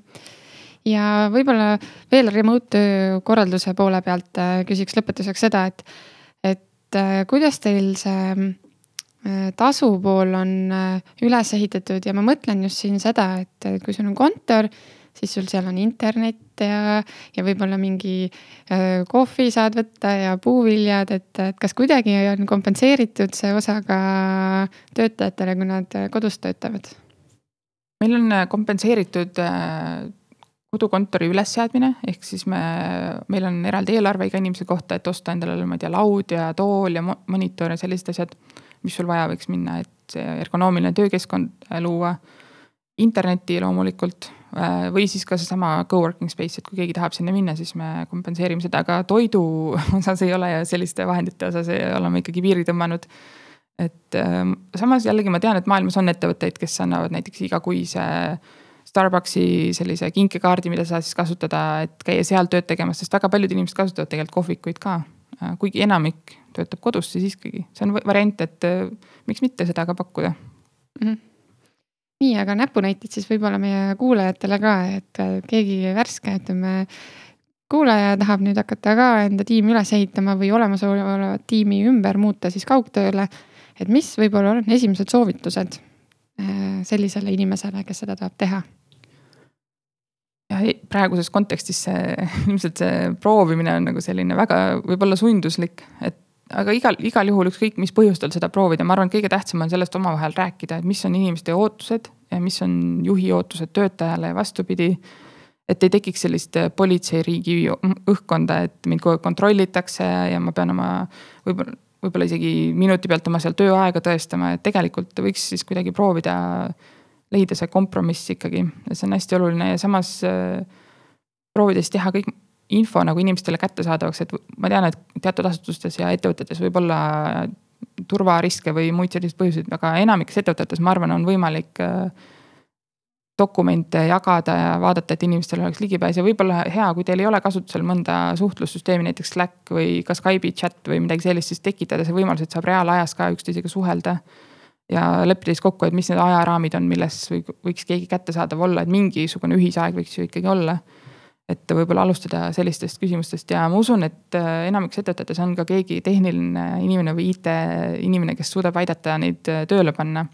ja võib-olla veel remote töö korralduse poole pealt äh, küsiks lõpetuseks seda, et, et äh, kuidas teil see äh, tasu pool on üles ehitatud ja ma mõtlen just siin seda, et kui sul on kontor, siis sul seal on internet ja, ja võib-olla mingi kohvi saad võtta ja puuviljad, et, et kas kuidagi on kompenseeritud see osa ka töötajatele, kui nad kodus töötavad? meil on kompenseeritud kodukontori ülesseadmine, ehk siis me, meil on eraldi eelarve iga inimese kohta, et osta endale, ma ei tea, laud ja tool ja monitor ja sellised asjad, mis sul vaja võiks minna, et ergonoomiline töökeskkond luua. internetti loomulikult äh, või siis ka seesama co-working space, et kui keegi tahab sinna minna, siis me kompenseerime seda, aga toidu osas ei ole ja selliste vahendite osas oleme ikkagi piiri tõmmanud et ähm, samas jällegi ma tean, et maailmas on ettevõtteid, kes annavad näiteks igakuise äh, Starbucksi sellise kinkekaardi, mida sa siis kasutada, et käia seal tööd tegemas, sest väga paljud inimesed kasutavad tegelikult kohvikuid ka. kuigi enamik töötab kodus, siis ikkagi see on variant, et äh, miks mitte seda ka pakkuda mm. -hmm nii, aga näpunäiteid siis võib-olla meie kuulajatele ka, et äh, keegi värske, ütleme kuulaja tahab nüüd hakata ka enda tiimi üles ehitama või olemasolevat tiimi ümber muuta siis kaugtööle. et mis võib-olla on esimesed soovitused äh, sellisele inimesele, kes seda tahab teha? Jah, praeguses kontekstis see ilmselt see proovimine on nagu selline väga võib-olla sunduslik, et aga igal, igal juhul ükskõik mis põhjustel seda proovida, ma arvan, et kõige tähtsam on sellest omavahel rääkida, et mis on inimeste ootused ja mis on juhi ootused töötajale ja vastupidi. et ei tekiks sellist politseiriigi õhkkonda, et mind kogu aeg kontrollitakse ja ma pean oma võib-olla, võib-olla isegi minuti pealt oma seal tööaega tõestama, et tegelikult võiks siis kuidagi proovida leida see kompromiss ikkagi, see on hästi oluline ja samas äh, proovides teha kõik info nagu inimestele kättesaadavaks, et ma tean, et teatud asutustes ja ettevõtetes võib olla turvariske või muid selliseid põhjuseid, aga enamikes ettevõtetes, ma arvan, on võimalik äh, dokumente jagada ja vaadata, et inimestel oleks ligipääs. Ja võib-olla hea, kui teil ei ole kasutusel mõnda suhtlussüsteemi, näiteks Slack või ka Skype'i chat või midagi sellist, siis tekitada see võimalus, et saab reaalajas ka üksteisega suhelda ja leppida siis kokku, et mis need ajaraamid on, milles või võiks keegi kättesaadav olla, et mingisugune ühisaeg võiks ju ikkagi olla. et võib-olla alustada sellistest küsimustest ja ma usun, et äh, enamikes ettevõtetes on ka keegi tehniline inimene või IT-inimene, kes suudab aidata neid äh, tööle panna.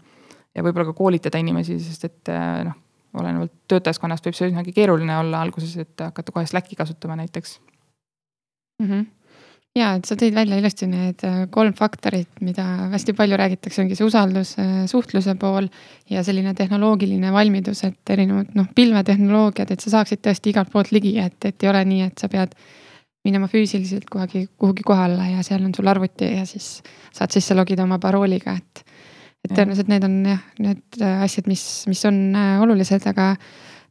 ja võib-olla ka koolitada inimesi, sest et äh, noh, olenevalt töötajaskonnast võib see üsnagi keeruline olla alguses, et hakata kohe Slacki kasutama näiteks mm. -hmm ja, et sa tõid välja ilusti need äh, kolm faktorit, mida hästi palju räägitakse, ongi see usaldus, äh, suhtluse pool ja selline tehnoloogiline valmidus, et erinevad noh, pilvetehnoloogiad, et sa saaksid tõesti igalt poolt ligi, et, et ei ole nii, et sa pead minema füüsiliselt kuhugi, kuhugi kohale ja seal on sul arvuti ja siis saad sisse logida oma parooliga, et. et tõenäoliselt need on jah, need äh, asjad, mis, mis on olulised, aga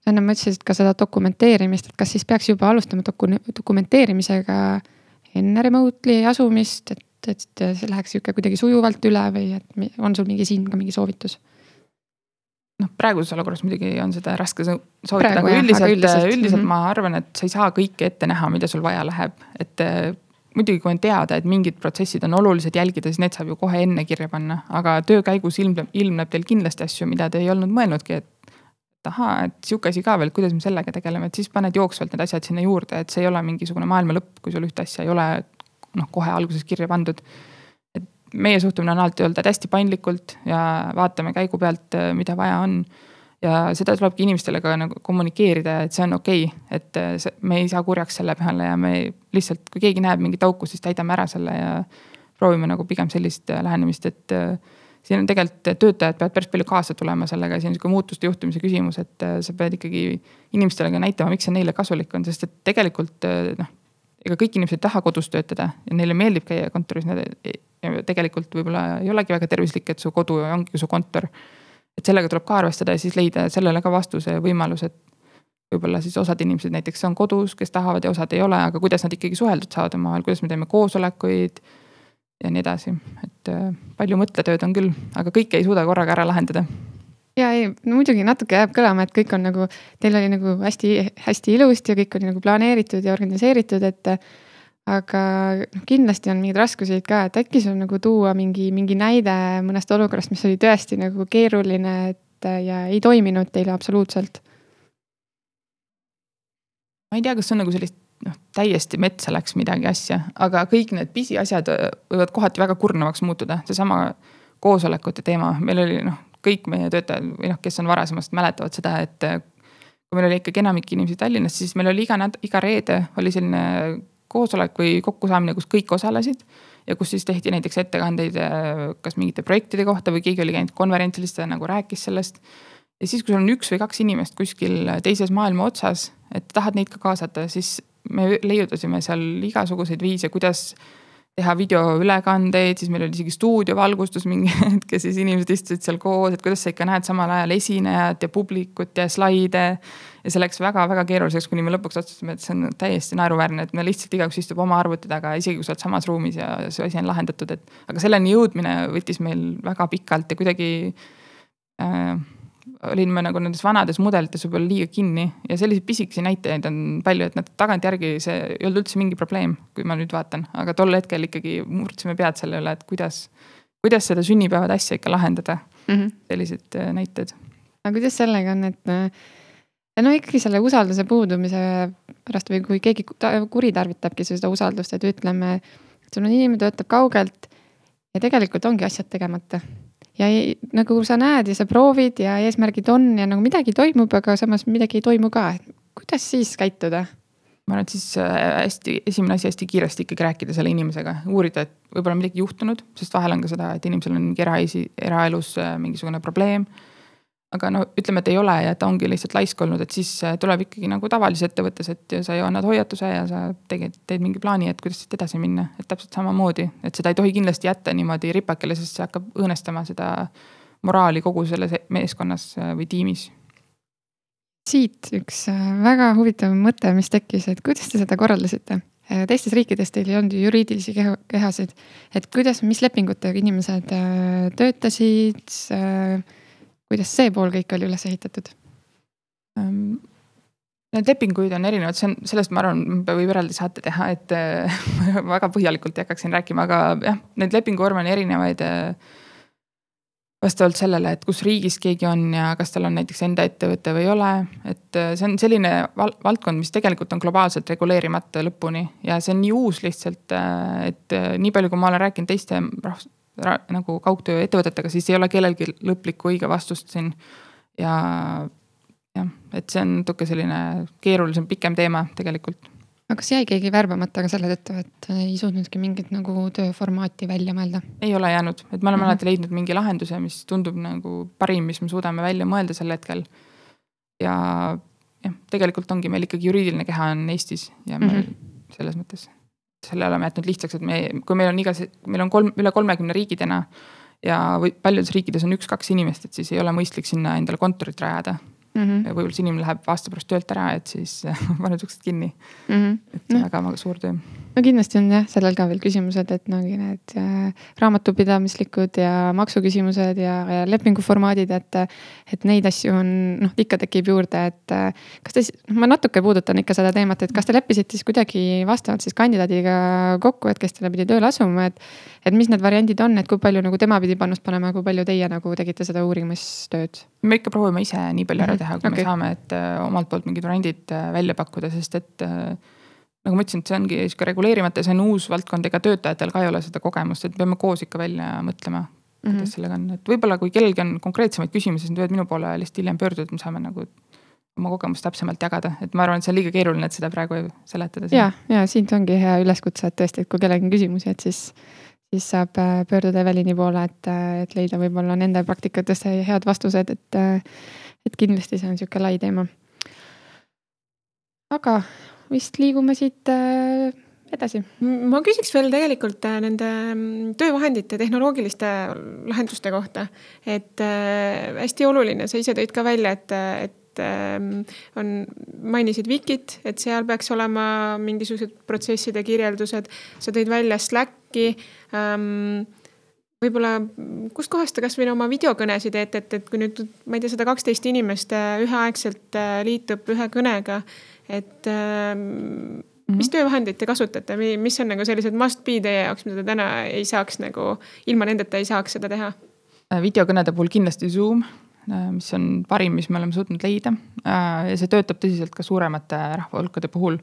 enne ma ütlesin, et ka seda dokumenteerimist, et kas siis peaks juba alustama doku-, dokumenteerimisega enne remotely asumist, et, et see läheks sihuke kuidagi sujuvalt üle või et on sul mingi siin ka mingi soovitus? noh, praeguses olukorras muidugi on seda raske soovitada, aga üldiselt, üldiselt, üldiselt mm -hmm. ma arvan, et sa ei saa kõike ette näha, mida sul vaja läheb, et äh, muidugi, kui on teada, et mingid protsessid on olulised jälgida, siis need saab ju kohe enne kirja panna, aga töö käigus ilmneb, ilmneb teil kindlasti asju, mida te ei olnud mõelnudki, et. Et ahaa, et sihuke asi ka veel, kuidas me sellega tegeleme, et siis paned jooksvalt need asjad sinna juurde, et see ei ole mingisugune maailma lõpp, kui sul ühte asja ei ole noh, kohe alguses kirja pandud meie suhtumine on alati olnud, et hästi paindlikult ja vaatame käigu pealt, mida vaja on. ja seda tulebki inimestele ka nagu kommunikeerida, et see on okei okay,, et äh, see, me ei saa kurjaks selle peale ja me lihtsalt, kui keegi näeb mingit auku, siis täidame ära selle ja proovime nagu pigem sellist äh, lähenemist, et äh, siin on tegelikult töötajad peavad päris palju kaasa tulema sellega, see on sihuke muutuste juhtimise küsimus, et sa pead ikkagi inimestele ka näitama, miks see neile kasulik on, sest et tegelikult noh. ega kõik inimesed ei taha kodus töötada ja neile meeldib käia kontoris, nad tegelikult võib-olla ei olegi väga tervislik, et su kodu ongi su kontor et sellega tuleb ka arvestada ja siis leida sellele ka vastuse võimalus, et võib-olla siis osad inimesed näiteks on kodus, kes tahavad ja osad ei ole, aga kuidas nad ikkagi suheldud saavad omavahel, kuidas me teeme koosolekuid ja nii edasi, et äh, palju mõttetööd on küll, aga kõike ei suuda korraga ära lahendada ja ei, no muidugi natuke jääb kõlama, et kõik on nagu, teil oli nagu hästi-hästi ilusti ja kõik oli nagu planeeritud ja organiseeritud, et aga noh, kindlasti on mingeid raskuseid ka, et äkki sul nagu tuua mingi, mingi näide mõnest olukorrast, mis oli tõesti nagu keeruline, et ja ei toiminud teile absoluutselt? ma ei tea, kas on nagu sellist noh, täiesti metsa läks midagi asja, aga kõik need pisiasjad võivad kohati väga kurnavaks muutuda, seesama koosolekute teema, meil oli noh, kõik meie töötajad või noh, kes on varasemast mäletavad seda, et kui meil oli ikkagi enamik inimesi Tallinnas, siis meil oli iga nädal, iga reede oli selline koosolek või kokkusaamine, kus kõik osalesid. ja kus siis tehti näiteks ettekandeid äh, kas mingite projektide kohta või keegi oli käinud konverentsil, siis ta nagu rääkis sellest. ja siis, kui sul on üks või kaks inimest kuskil teises maailma otsas, et tahad neid ka kaasata, siis me leiutasime seal igasuguseid viise, kuidas teha videoülekandeid, siis meil oli isegi stuudiovalgustus mingi hetk ja siis inimesed istusid seal koos, et kuidas sa ikka näed samal ajal esinejat ja publikut ja slaide. ja see läks väga-väga keeruliseks, kuni me lõpuks otsustasime, et see on täiesti naeruväärne, et me lihtsalt igaüks istub oma arvuti taga, isegi kui sa oled samas ruumis ja see asi on lahendatud, et. aga selleni jõudmine võttis meil väga pikalt ja kuidagi äh, olime nagu nendes vanades mudelites võib-olla liiga kinni ja selliseid pisikesi näitajaid on palju, et nad tagantjärgi see ei olnud üldse mingi probleem, kui ma nüüd vaatan, aga tol hetkel ikkagi murdsime pead selle üle, et kuidas, kuidas seda sünnipäevade asja ikka lahendada mm. -hmm. sellised äh, näited. aga kuidas sellega on, et äh, no ikkagi selle usalduse puudumise pärast või kui keegi kuritarvitabki seda usaldust, et ütleme, sul on inimene töötab kaugelt ja tegelikult ongi asjad tegemata ja ei, nagu sa näed ja sa proovid ja eesmärgid on ja nagu midagi toimub, aga samas midagi ei toimu ka, et kuidas siis käituda? ma arvan, et siis äh, hästi, esimene asi hästi kiiresti ikkagi rääkida selle inimesega, uurida, et võib-olla midagi juhtunud, sest vahel on ka seda, et inimesel on mingi eraisi, eraelus äh, mingisugune probleem aga no ütleme, et ei ole ja ta ongi lihtsalt laisk olnud, et siis äh, tuleb ikkagi nagu tavalises ettevõttes, et sa ju annad hoiatuse ja sa tegid, teed mingi plaani, et kuidas siit edasi minna, et täpselt samamoodi, et seda ei tohi kindlasti jätta niimoodi ripakile, sest see hakkab õõnestama seda moraali kogu selles meeskonnas äh, või tiimis. Siit üks äh, väga huvitav mõte, mis tekkis, et kuidas te seda korraldasite? teistes riikides teil ei olnud ju juriidilisi kehasid, et kuidas, mis lepingutega inimesed töötasid kuidas see pool kõik oli üles ehitatud? Ehm, need lepinguid on erinevad, see on, sellest ma arvan, võib eraldi saate teha, et väga põhjalikult ei hakkaks siin rääkima, aga jah, neid lepinguvorme on erinevaid. Äh, vastavalt sellele, et kus riigis keegi on ja kas tal on näiteks enda ettevõte või ei ole, et äh, see on selline val valdkond, mis tegelikult on globaalselt reguleerimata lõpuni ja see on nii uus lihtsalt, äh, et nii palju, kui ma olen rääkinud teiste rahvus nagu kaugtööettevõtetega, siis ei ole kellelgi lõplikku õige vastust siin. ja jah, et see on natuke selline keerulisem, pikem teema tegelikult. aga kas jäi keegi värbamata ka selle tõttu, et ei suutnudki mingit nagu tööformaati välja mõelda? ei ole jäänud, et me oleme mm -hmm. alati leidnud mingi lahenduse, mis tundub nagu parim, mis me suudame välja mõelda sel hetkel. ja jah, tegelikult ongi meil ikkagi juriidiline keha on Eestis ja me mm -hmm. selles mõttes selle oleme jätnud lihtsaks, et me, kui meil on igas, meil on kolm, üle kolmekümne riigi täna. ja või paljudes riikides on üks-kaks inimest, et siis ei ole mõistlik sinna endale kontorit rajada mm -hmm.. võib-olla see inimene läheb aasta pärast töölt ära, et siis paned uksed kinni mm. -hmm. et see on väga suur töö no kindlasti on jah, sellel ka veel küsimused, et no need äh, raamatupidamislikud ja maksuküsimused ja, ja lepinguformaadid, et. et neid asju on noh, ikka tekib juurde, et äh, kas te, noh ma natuke puudutan ikka seda teemat, et kas te leppisite siis kuidagi vastavalt siis kandidaadiga kokku, et kes teile pidi tööle asuma, et. et mis need variandid on, et kui palju nagu tema pidi panust panema, kui palju teie nagu tegite seda uurimistööd? me ikka proovime ise nii palju ära mhm. teha, kui okay. me saame, et äh, omalt poolt mingid variandid äh, välja pakkuda, sest et äh, nagu ma ütlesin, et see ongi sihuke reguleerimata, see on uus valdkond, ega töötajatel ka ei ole seda kogemust, et peame koos ikka välja mõtlema, kuidas Mhm. sellega on, et võib-olla kui kellelgi on konkreetsemaid küsimusi, siis nad võivad minu poole lihtsalt hiljem pöörduda, et me saame nagu oma kogemust täpsemalt jagada, et ma arvan, et see on liiga keeruline, et seda praegu seletada. ja, ja siit ongi hea üleskutse, et tõesti, et kui kellelgi on küsimusi, et siis, siis saab äh, pöörduda Evelini poole, et, äh, et leida võib-olla nende praktikatesse head vastused, et, äh, et kindlasti see on sihuke lai teema. aga vist liigume siit äh, edasi. ma küsiks veel tegelikult äh, nende mm, töövahendite tehnoloogiliste lahenduste kohta. et äh, hästi oluline, sa ise tõid ka välja, et, et on, mainisid Wikit, et seal peaks olema mingisugused protsesside kirjeldused. sa tõid välja Slacki ähm, võib-olla kustkohast te kasvõi oma videokõnesid teete, et, et kui nüüd, ma ei tea, sada kaksteist inimest üheaegselt liitub ühe kõnega, et ähm, mis töövahendeid te kasutate, mis on nagu sellised must be teie jaoks, mida te täna ei saaks nagu, ilma nendeta ei saaks seda teha? videokõnede puhul kindlasti Zoom, mis on parim, mis me oleme suutnud leida. ja see töötab tõsiselt ka suuremate rahvahulkade puhul.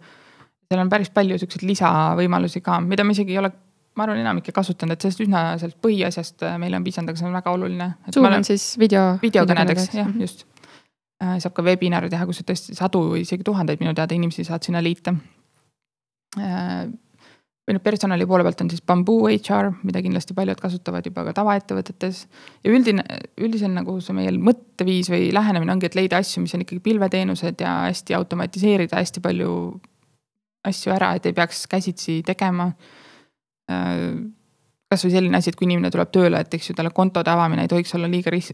seal on päris palju siukseid lisavõimalusi ka, mida me isegi ei ole, ma arvan, enamik ei kasutanud, et sellest üsna sellest põhiasjast meile on piisanud, aga see on väga oluline. Zoom on siis video. videokõnedeks, jah, just. Saab ka webinare teha, kus sa tõesti sadu või isegi tuhandeid minu teada inimesi saad sinna liita või noh, personali poole pealt on siis Bamboo HR, mida kindlasti paljud kasutavad juba ka tavaettevõtetes. ja üldine, üldisel nagu see meie mõtteviis või lähenemine ongi, et leida asju, mis on ikkagi pilveteenused ja hästi automatiseerida hästi palju asju ära, et ei peaks käsitsi tegema kasvõi selline asi, et kui inimene tuleb tööle, et eks ju talle kontode avamine ei tohiks olla liiga ris-,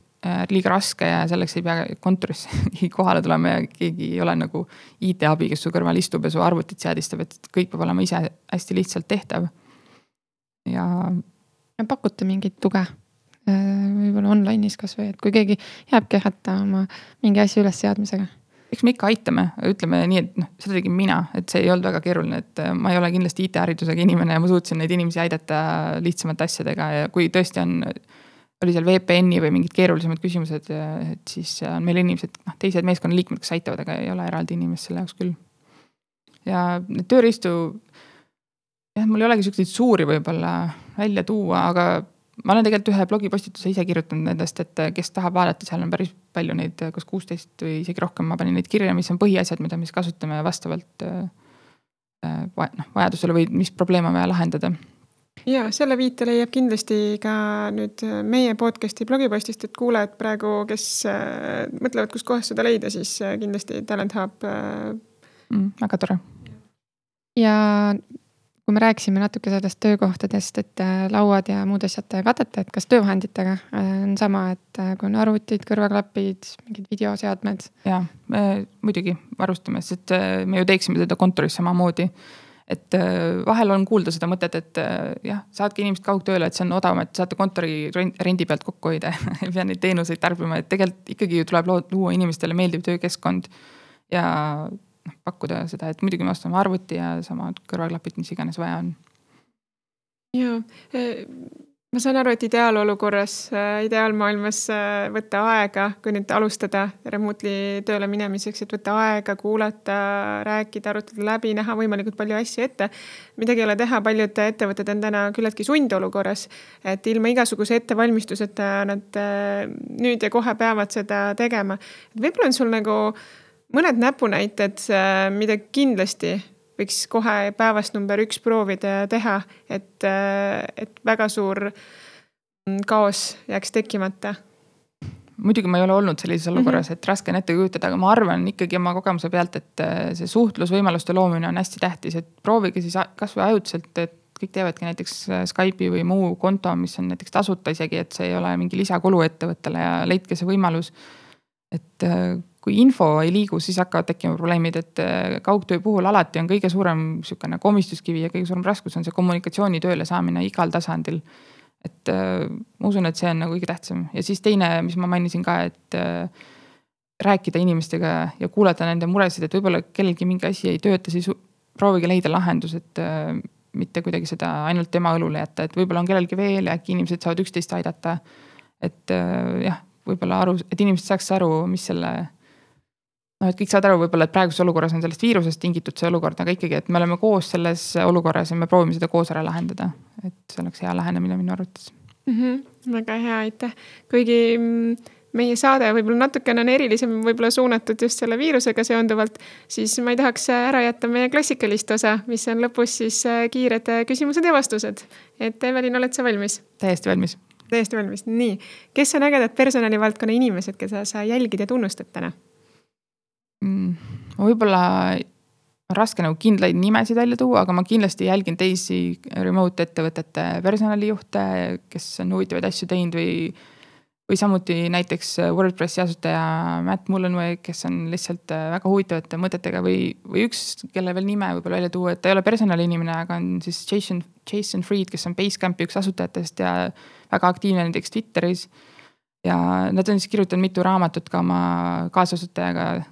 liiga raske ja selleks ei pea kontorisse kohale tulema ja keegi ei ole nagu IT-abi, kes su kõrval istub ja su arvutit seadistab, et kõik peab olema ise hästi lihtsalt tehtav. ja. pakute mingit tuge? võib-olla online'is kasvõi, et kui keegi jääbki hätta oma mingi asja ülesseadmisega eks me ikka aitame, ütleme nii, et noh, seda tegin mina, et see ei olnud väga keeruline, et äh, ma ei ole kindlasti IT-haridusega inimene ja ma suutsin neid inimesi aidata lihtsamate asjadega ja kui tõesti on. oli seal VPN-i või mingid keerulisemad küsimused, et siis on meil inimesed, noh teised meeskonnaliikmed, kes aitavad, aga ei ole eraldi inimest selle jaoks küll. ja tööriistu. jah, mul ei olegi siukseid suuri võib-olla välja tuua, aga ma olen tegelikult ühe blogipostituse ise kirjutanud nendest, et kes tahab vaadata, seal on päris palju neid, kas kuusteist või isegi rohkem, ma panin neid kirja, mis on põhiasjad, mida me siis kasutame vastavalt noh, vajadusele või mis probleeme on vaja lahendada. ja selle viite leiab kindlasti ka nüüd meie podcast'i blogipostist, et kuulajad praegu, kes mõtlevad, kustkohast seda leida, siis kindlasti Talent Hub mm,. väga tore. ja kui me rääkisime natuke sellest töökohtadest, et äh, lauad ja muud asjad katate, et kas töövahenditega äh, on sama, et äh, kui on arvutid, kõrvaklapid, mingid videoseadmed? ja, muidugi varustame, sest me ju teeksime seda kontoris samamoodi. et vahel on kuulda seda mõtet, et jah, saatke inimesed kaugtööle, et see on odavam, et saate kontori rendi pealt kokku hoida ei pea neid teenuseid tarbima, et tegelikult ikkagi ju tuleb luua inimestele meeldiv töökeskkond. ja noh, pakkuda seda, et muidugi me ostame arvuti ja samad kõrvaklapid, mis iganes vaja on. ja ma saan aru, et ideaalolukorras, ideaalmaailmas võtta aega, kui nüüd alustada remotely tööle minemiseks, et võtta aega, kuulata, rääkida, arutada läbi, näha võimalikult palju asju ette. midagi ei ole teha, paljud ettevõtted on täna küllaltki sundolukorras, et ilma igasuguse ettevalmistuseta nad nüüd ja kohe peavad seda tegema. võib-olla on sul nagu mõned näpunäited, mida kindlasti võiks kohe päevast number üks proovida ja teha, et, et väga suur kaos jääks tekkimata? muidugi ma ei ole olnud sellises olukorras mm, -hmm. et raske on ette kujutada, aga ma arvan ikkagi oma kogemuse pealt, et see suhtlusvõimaluste loomine on hästi tähtis, et proovige siis kasvõi ajutiselt, et kõik teevadki näiteks Skype'i või muu konto, mis on näiteks tasuta isegi, et see ei ole mingi lisakulu ettevõttele ja leidke see võimalus. et kui info ei liigu, siis hakkavad tekkima probleemid, et kaugtöö puhul alati on kõige suurem sihukene komistuskivi ja kõige suurem raskus on see kommunikatsiooni tööle saamine igal tasandil. et ma usun, et see on nagu kõige tähtsam ja siis teine, mis ma mainisin ka, et rääkida inimestega ja kuulata nende muresid, et võib-olla kellelgi mingi asi ei tööta, siis proovige leida lahendus, et mitte kuidagi seda ainult tema õlule jätta, et võib-olla on kellelgi veel ja äkki inimesed saavad üksteist aidata. et jah, võib-olla aru, et inimesed saaks aru, mis selle noh, et kõik saavad aru võib-olla, et praeguses olukorras on sellest viirusest tingitud see olukord, aga ikkagi, et me oleme koos selles olukorras ja me proovime seda koos ära lahendada. et see oleks hea lähenemine minu arvates. mm. -hmm, väga hea, aitäh, kuigi meie saade võib-olla natukene on erilisem, võib-olla suunatud just selle viirusega seonduvalt, siis ma ei tahaks ära jätta meie klassikalist osa, mis on lõpus siis äh, kiired äh, küsimused ja vastused. et Evelin, oled sa valmis? täiesti valmis. täiesti valmis, nii. kes on ägedad personalivaldkonna inimesed, keda sa jälgid ja tunnustad täna? Võib-olla raske nagu kindlaid nimesid välja tuua, aga ma kindlasti jälgin teisi remote ettevõtete personalijuhte, kes on huvitavaid asju teinud või või samuti näiteks Wordpressi asutaja Matt Mullenweg, kes on lihtsalt äh, väga huvitavate mõtetega või, või üks, kelle veel nime võib-olla välja tuua, et ta ei ole personaliinimene, aga on siis Jason, Jason Fried, kes on Basecampi üks asutajatest ja väga aktiivne näiteks Twitteris. ja nad on siis kirjutanud mitu raamatut ka oma kaasasutajaga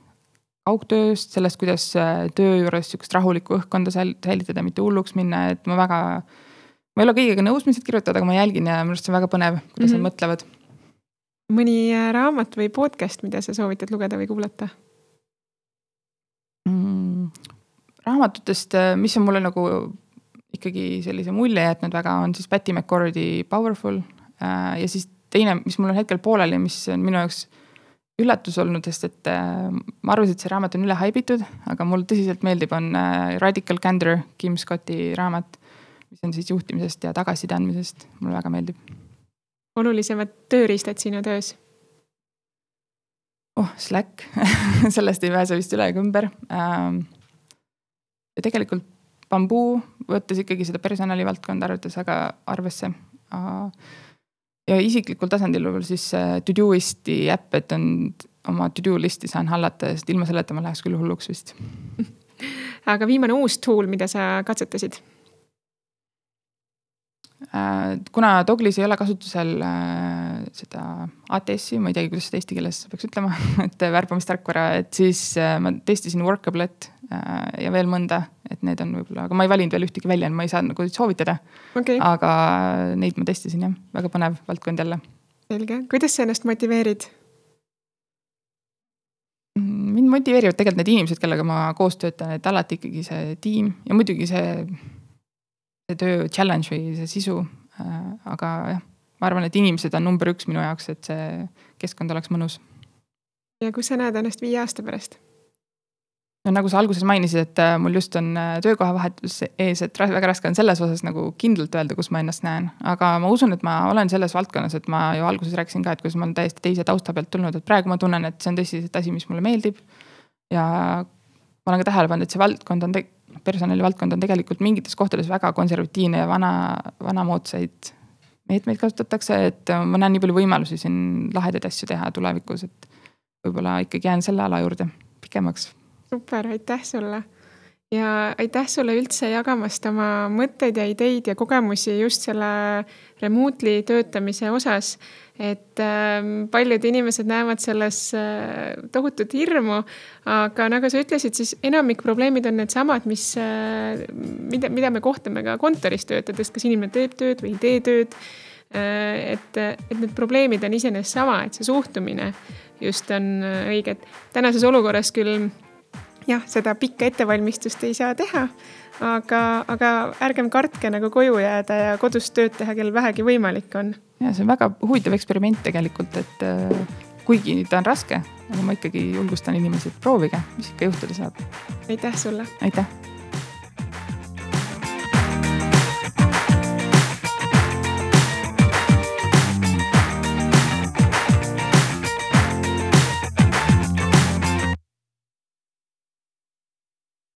kaugtööst, sellest, kuidas äh, töö juures sihukest rahulikku õhkkonda säilitada, mitte hulluks minna, et ma väga. ma ei ole kõigega nõus, mis nad kirjutavad, aga ma jälgin ja minu arust see on väga põnev, kuidas mm -hmm. nad mhm. mõtlevad. mõni äh, raamat või podcast, mida sa soovitad lugeda või kuulata mm,? raamatutest, äh, mis on mulle nagu ikkagi sellise mulje jätnud väga, on siis Patty McCordy Powerful ja siis teine, mis mul on hetkel pooleli, mis on minu jaoks üllatus olnud, sest et äh, ma arvasin, et see raamat on üle haibitud, aga mulle tõsiselt meeldib, on äh, Radical Candor, Kim Scotti raamat. mis on siis juhtimisest ja tagasiside andmisest, mulle väga meeldib. olulisemad tööriistad sinu töös? oh, Slack sellest ei pääse vist üle ega ümber ähm,. ja tegelikult bambuu, võttes ikkagi seda personalivaldkonda arvates väga arvesse äh, ja isiklikul tasandil võib-olla siis Todoisti äpp, et on oma to do list'i saan hallata, sest ilma selleta ma läheks küll hulluks vist. aga viimane uus tool, mida sa katsetasid? Äh, kuna Doglis ei ole kasutusel äh, seda ATS-i, ma ei teagi, kuidas seda eesti keeles peaks ütlema, et värbamistarkvara, et siis äh, ma testisin Workable'it ja veel mõnda, et need on võib-olla, aga ma ei valinud veel ühtegi välja, ma ei saa nagu soovitada okay.. aga neid ma testisin jah, väga põnev valdkond jälle. selge, kuidas sa ennast motiveerid? Mm, mind motiveerivad tegelikult need inimesed, kellega ma koos töötan, et alati ikkagi see tiim ja muidugi see see töö challenge või see sisu. Äh, aga jah, ma arvan, et inimesed on number üks minu jaoks, et see keskkond oleks mõnus. ja kus sa näed ennast viie aasta pärast? No nagu sa alguses mainisid, et äh, mul just on äh, töökohavahetus ees, et väga raske on selles osas nagu kindlalt öelda, kus ma ennast näen. aga ma usun, et ma olen selles valdkonnas, et ma ju alguses rääkisin ka, et kuidas ma olen täiesti teise tausta pealt tulnud, et praegu ma tunnen, et see on tõsiselt asi, mis mulle meeldib. ja ma olen ka tähele pannud, et see valdkond on personalivaldkond on tegelikult mingites kohtades väga konservatiivne ja vana, vanamoodsaid meetmeid kasutatakse, et ma näen nii palju võimalusi siin lahedaid asju teha tulevikus, et võib-olla ikkagi jään selle ala juurde pikemaks. Super, aitäh sulle. Ja aitäh sulle üldse jagamast oma mõtteid ja ideid ja kogemusi just selle remotely töötamise osas. Et äh, paljud inimesed näevad selles äh, tohutut hirmu, aga nagu sa ütlesid, siis enamik probleemid on needsamad, mis äh,, mida, mida me kohtame ka kontoris töötades, kas inimene teeb tööd või ei tee tööd. Äh,. et, et need probleemid on iseenesest sama, et see suhtumine just on õige, et tänases olukorras küll jah, seda pikka ettevalmistust ei saa teha aga, aga ärgem kartke nagu koju jääda ja kodus tööd teha, kel vähegi võimalik on. ja see on väga huvitav eksperiment tegelikult, et äh, kuigi ta on raske, aga ma ikkagi julgustan inimesi, et proovige, mis ikka juhtuda saab. aitäh sulle. aitäh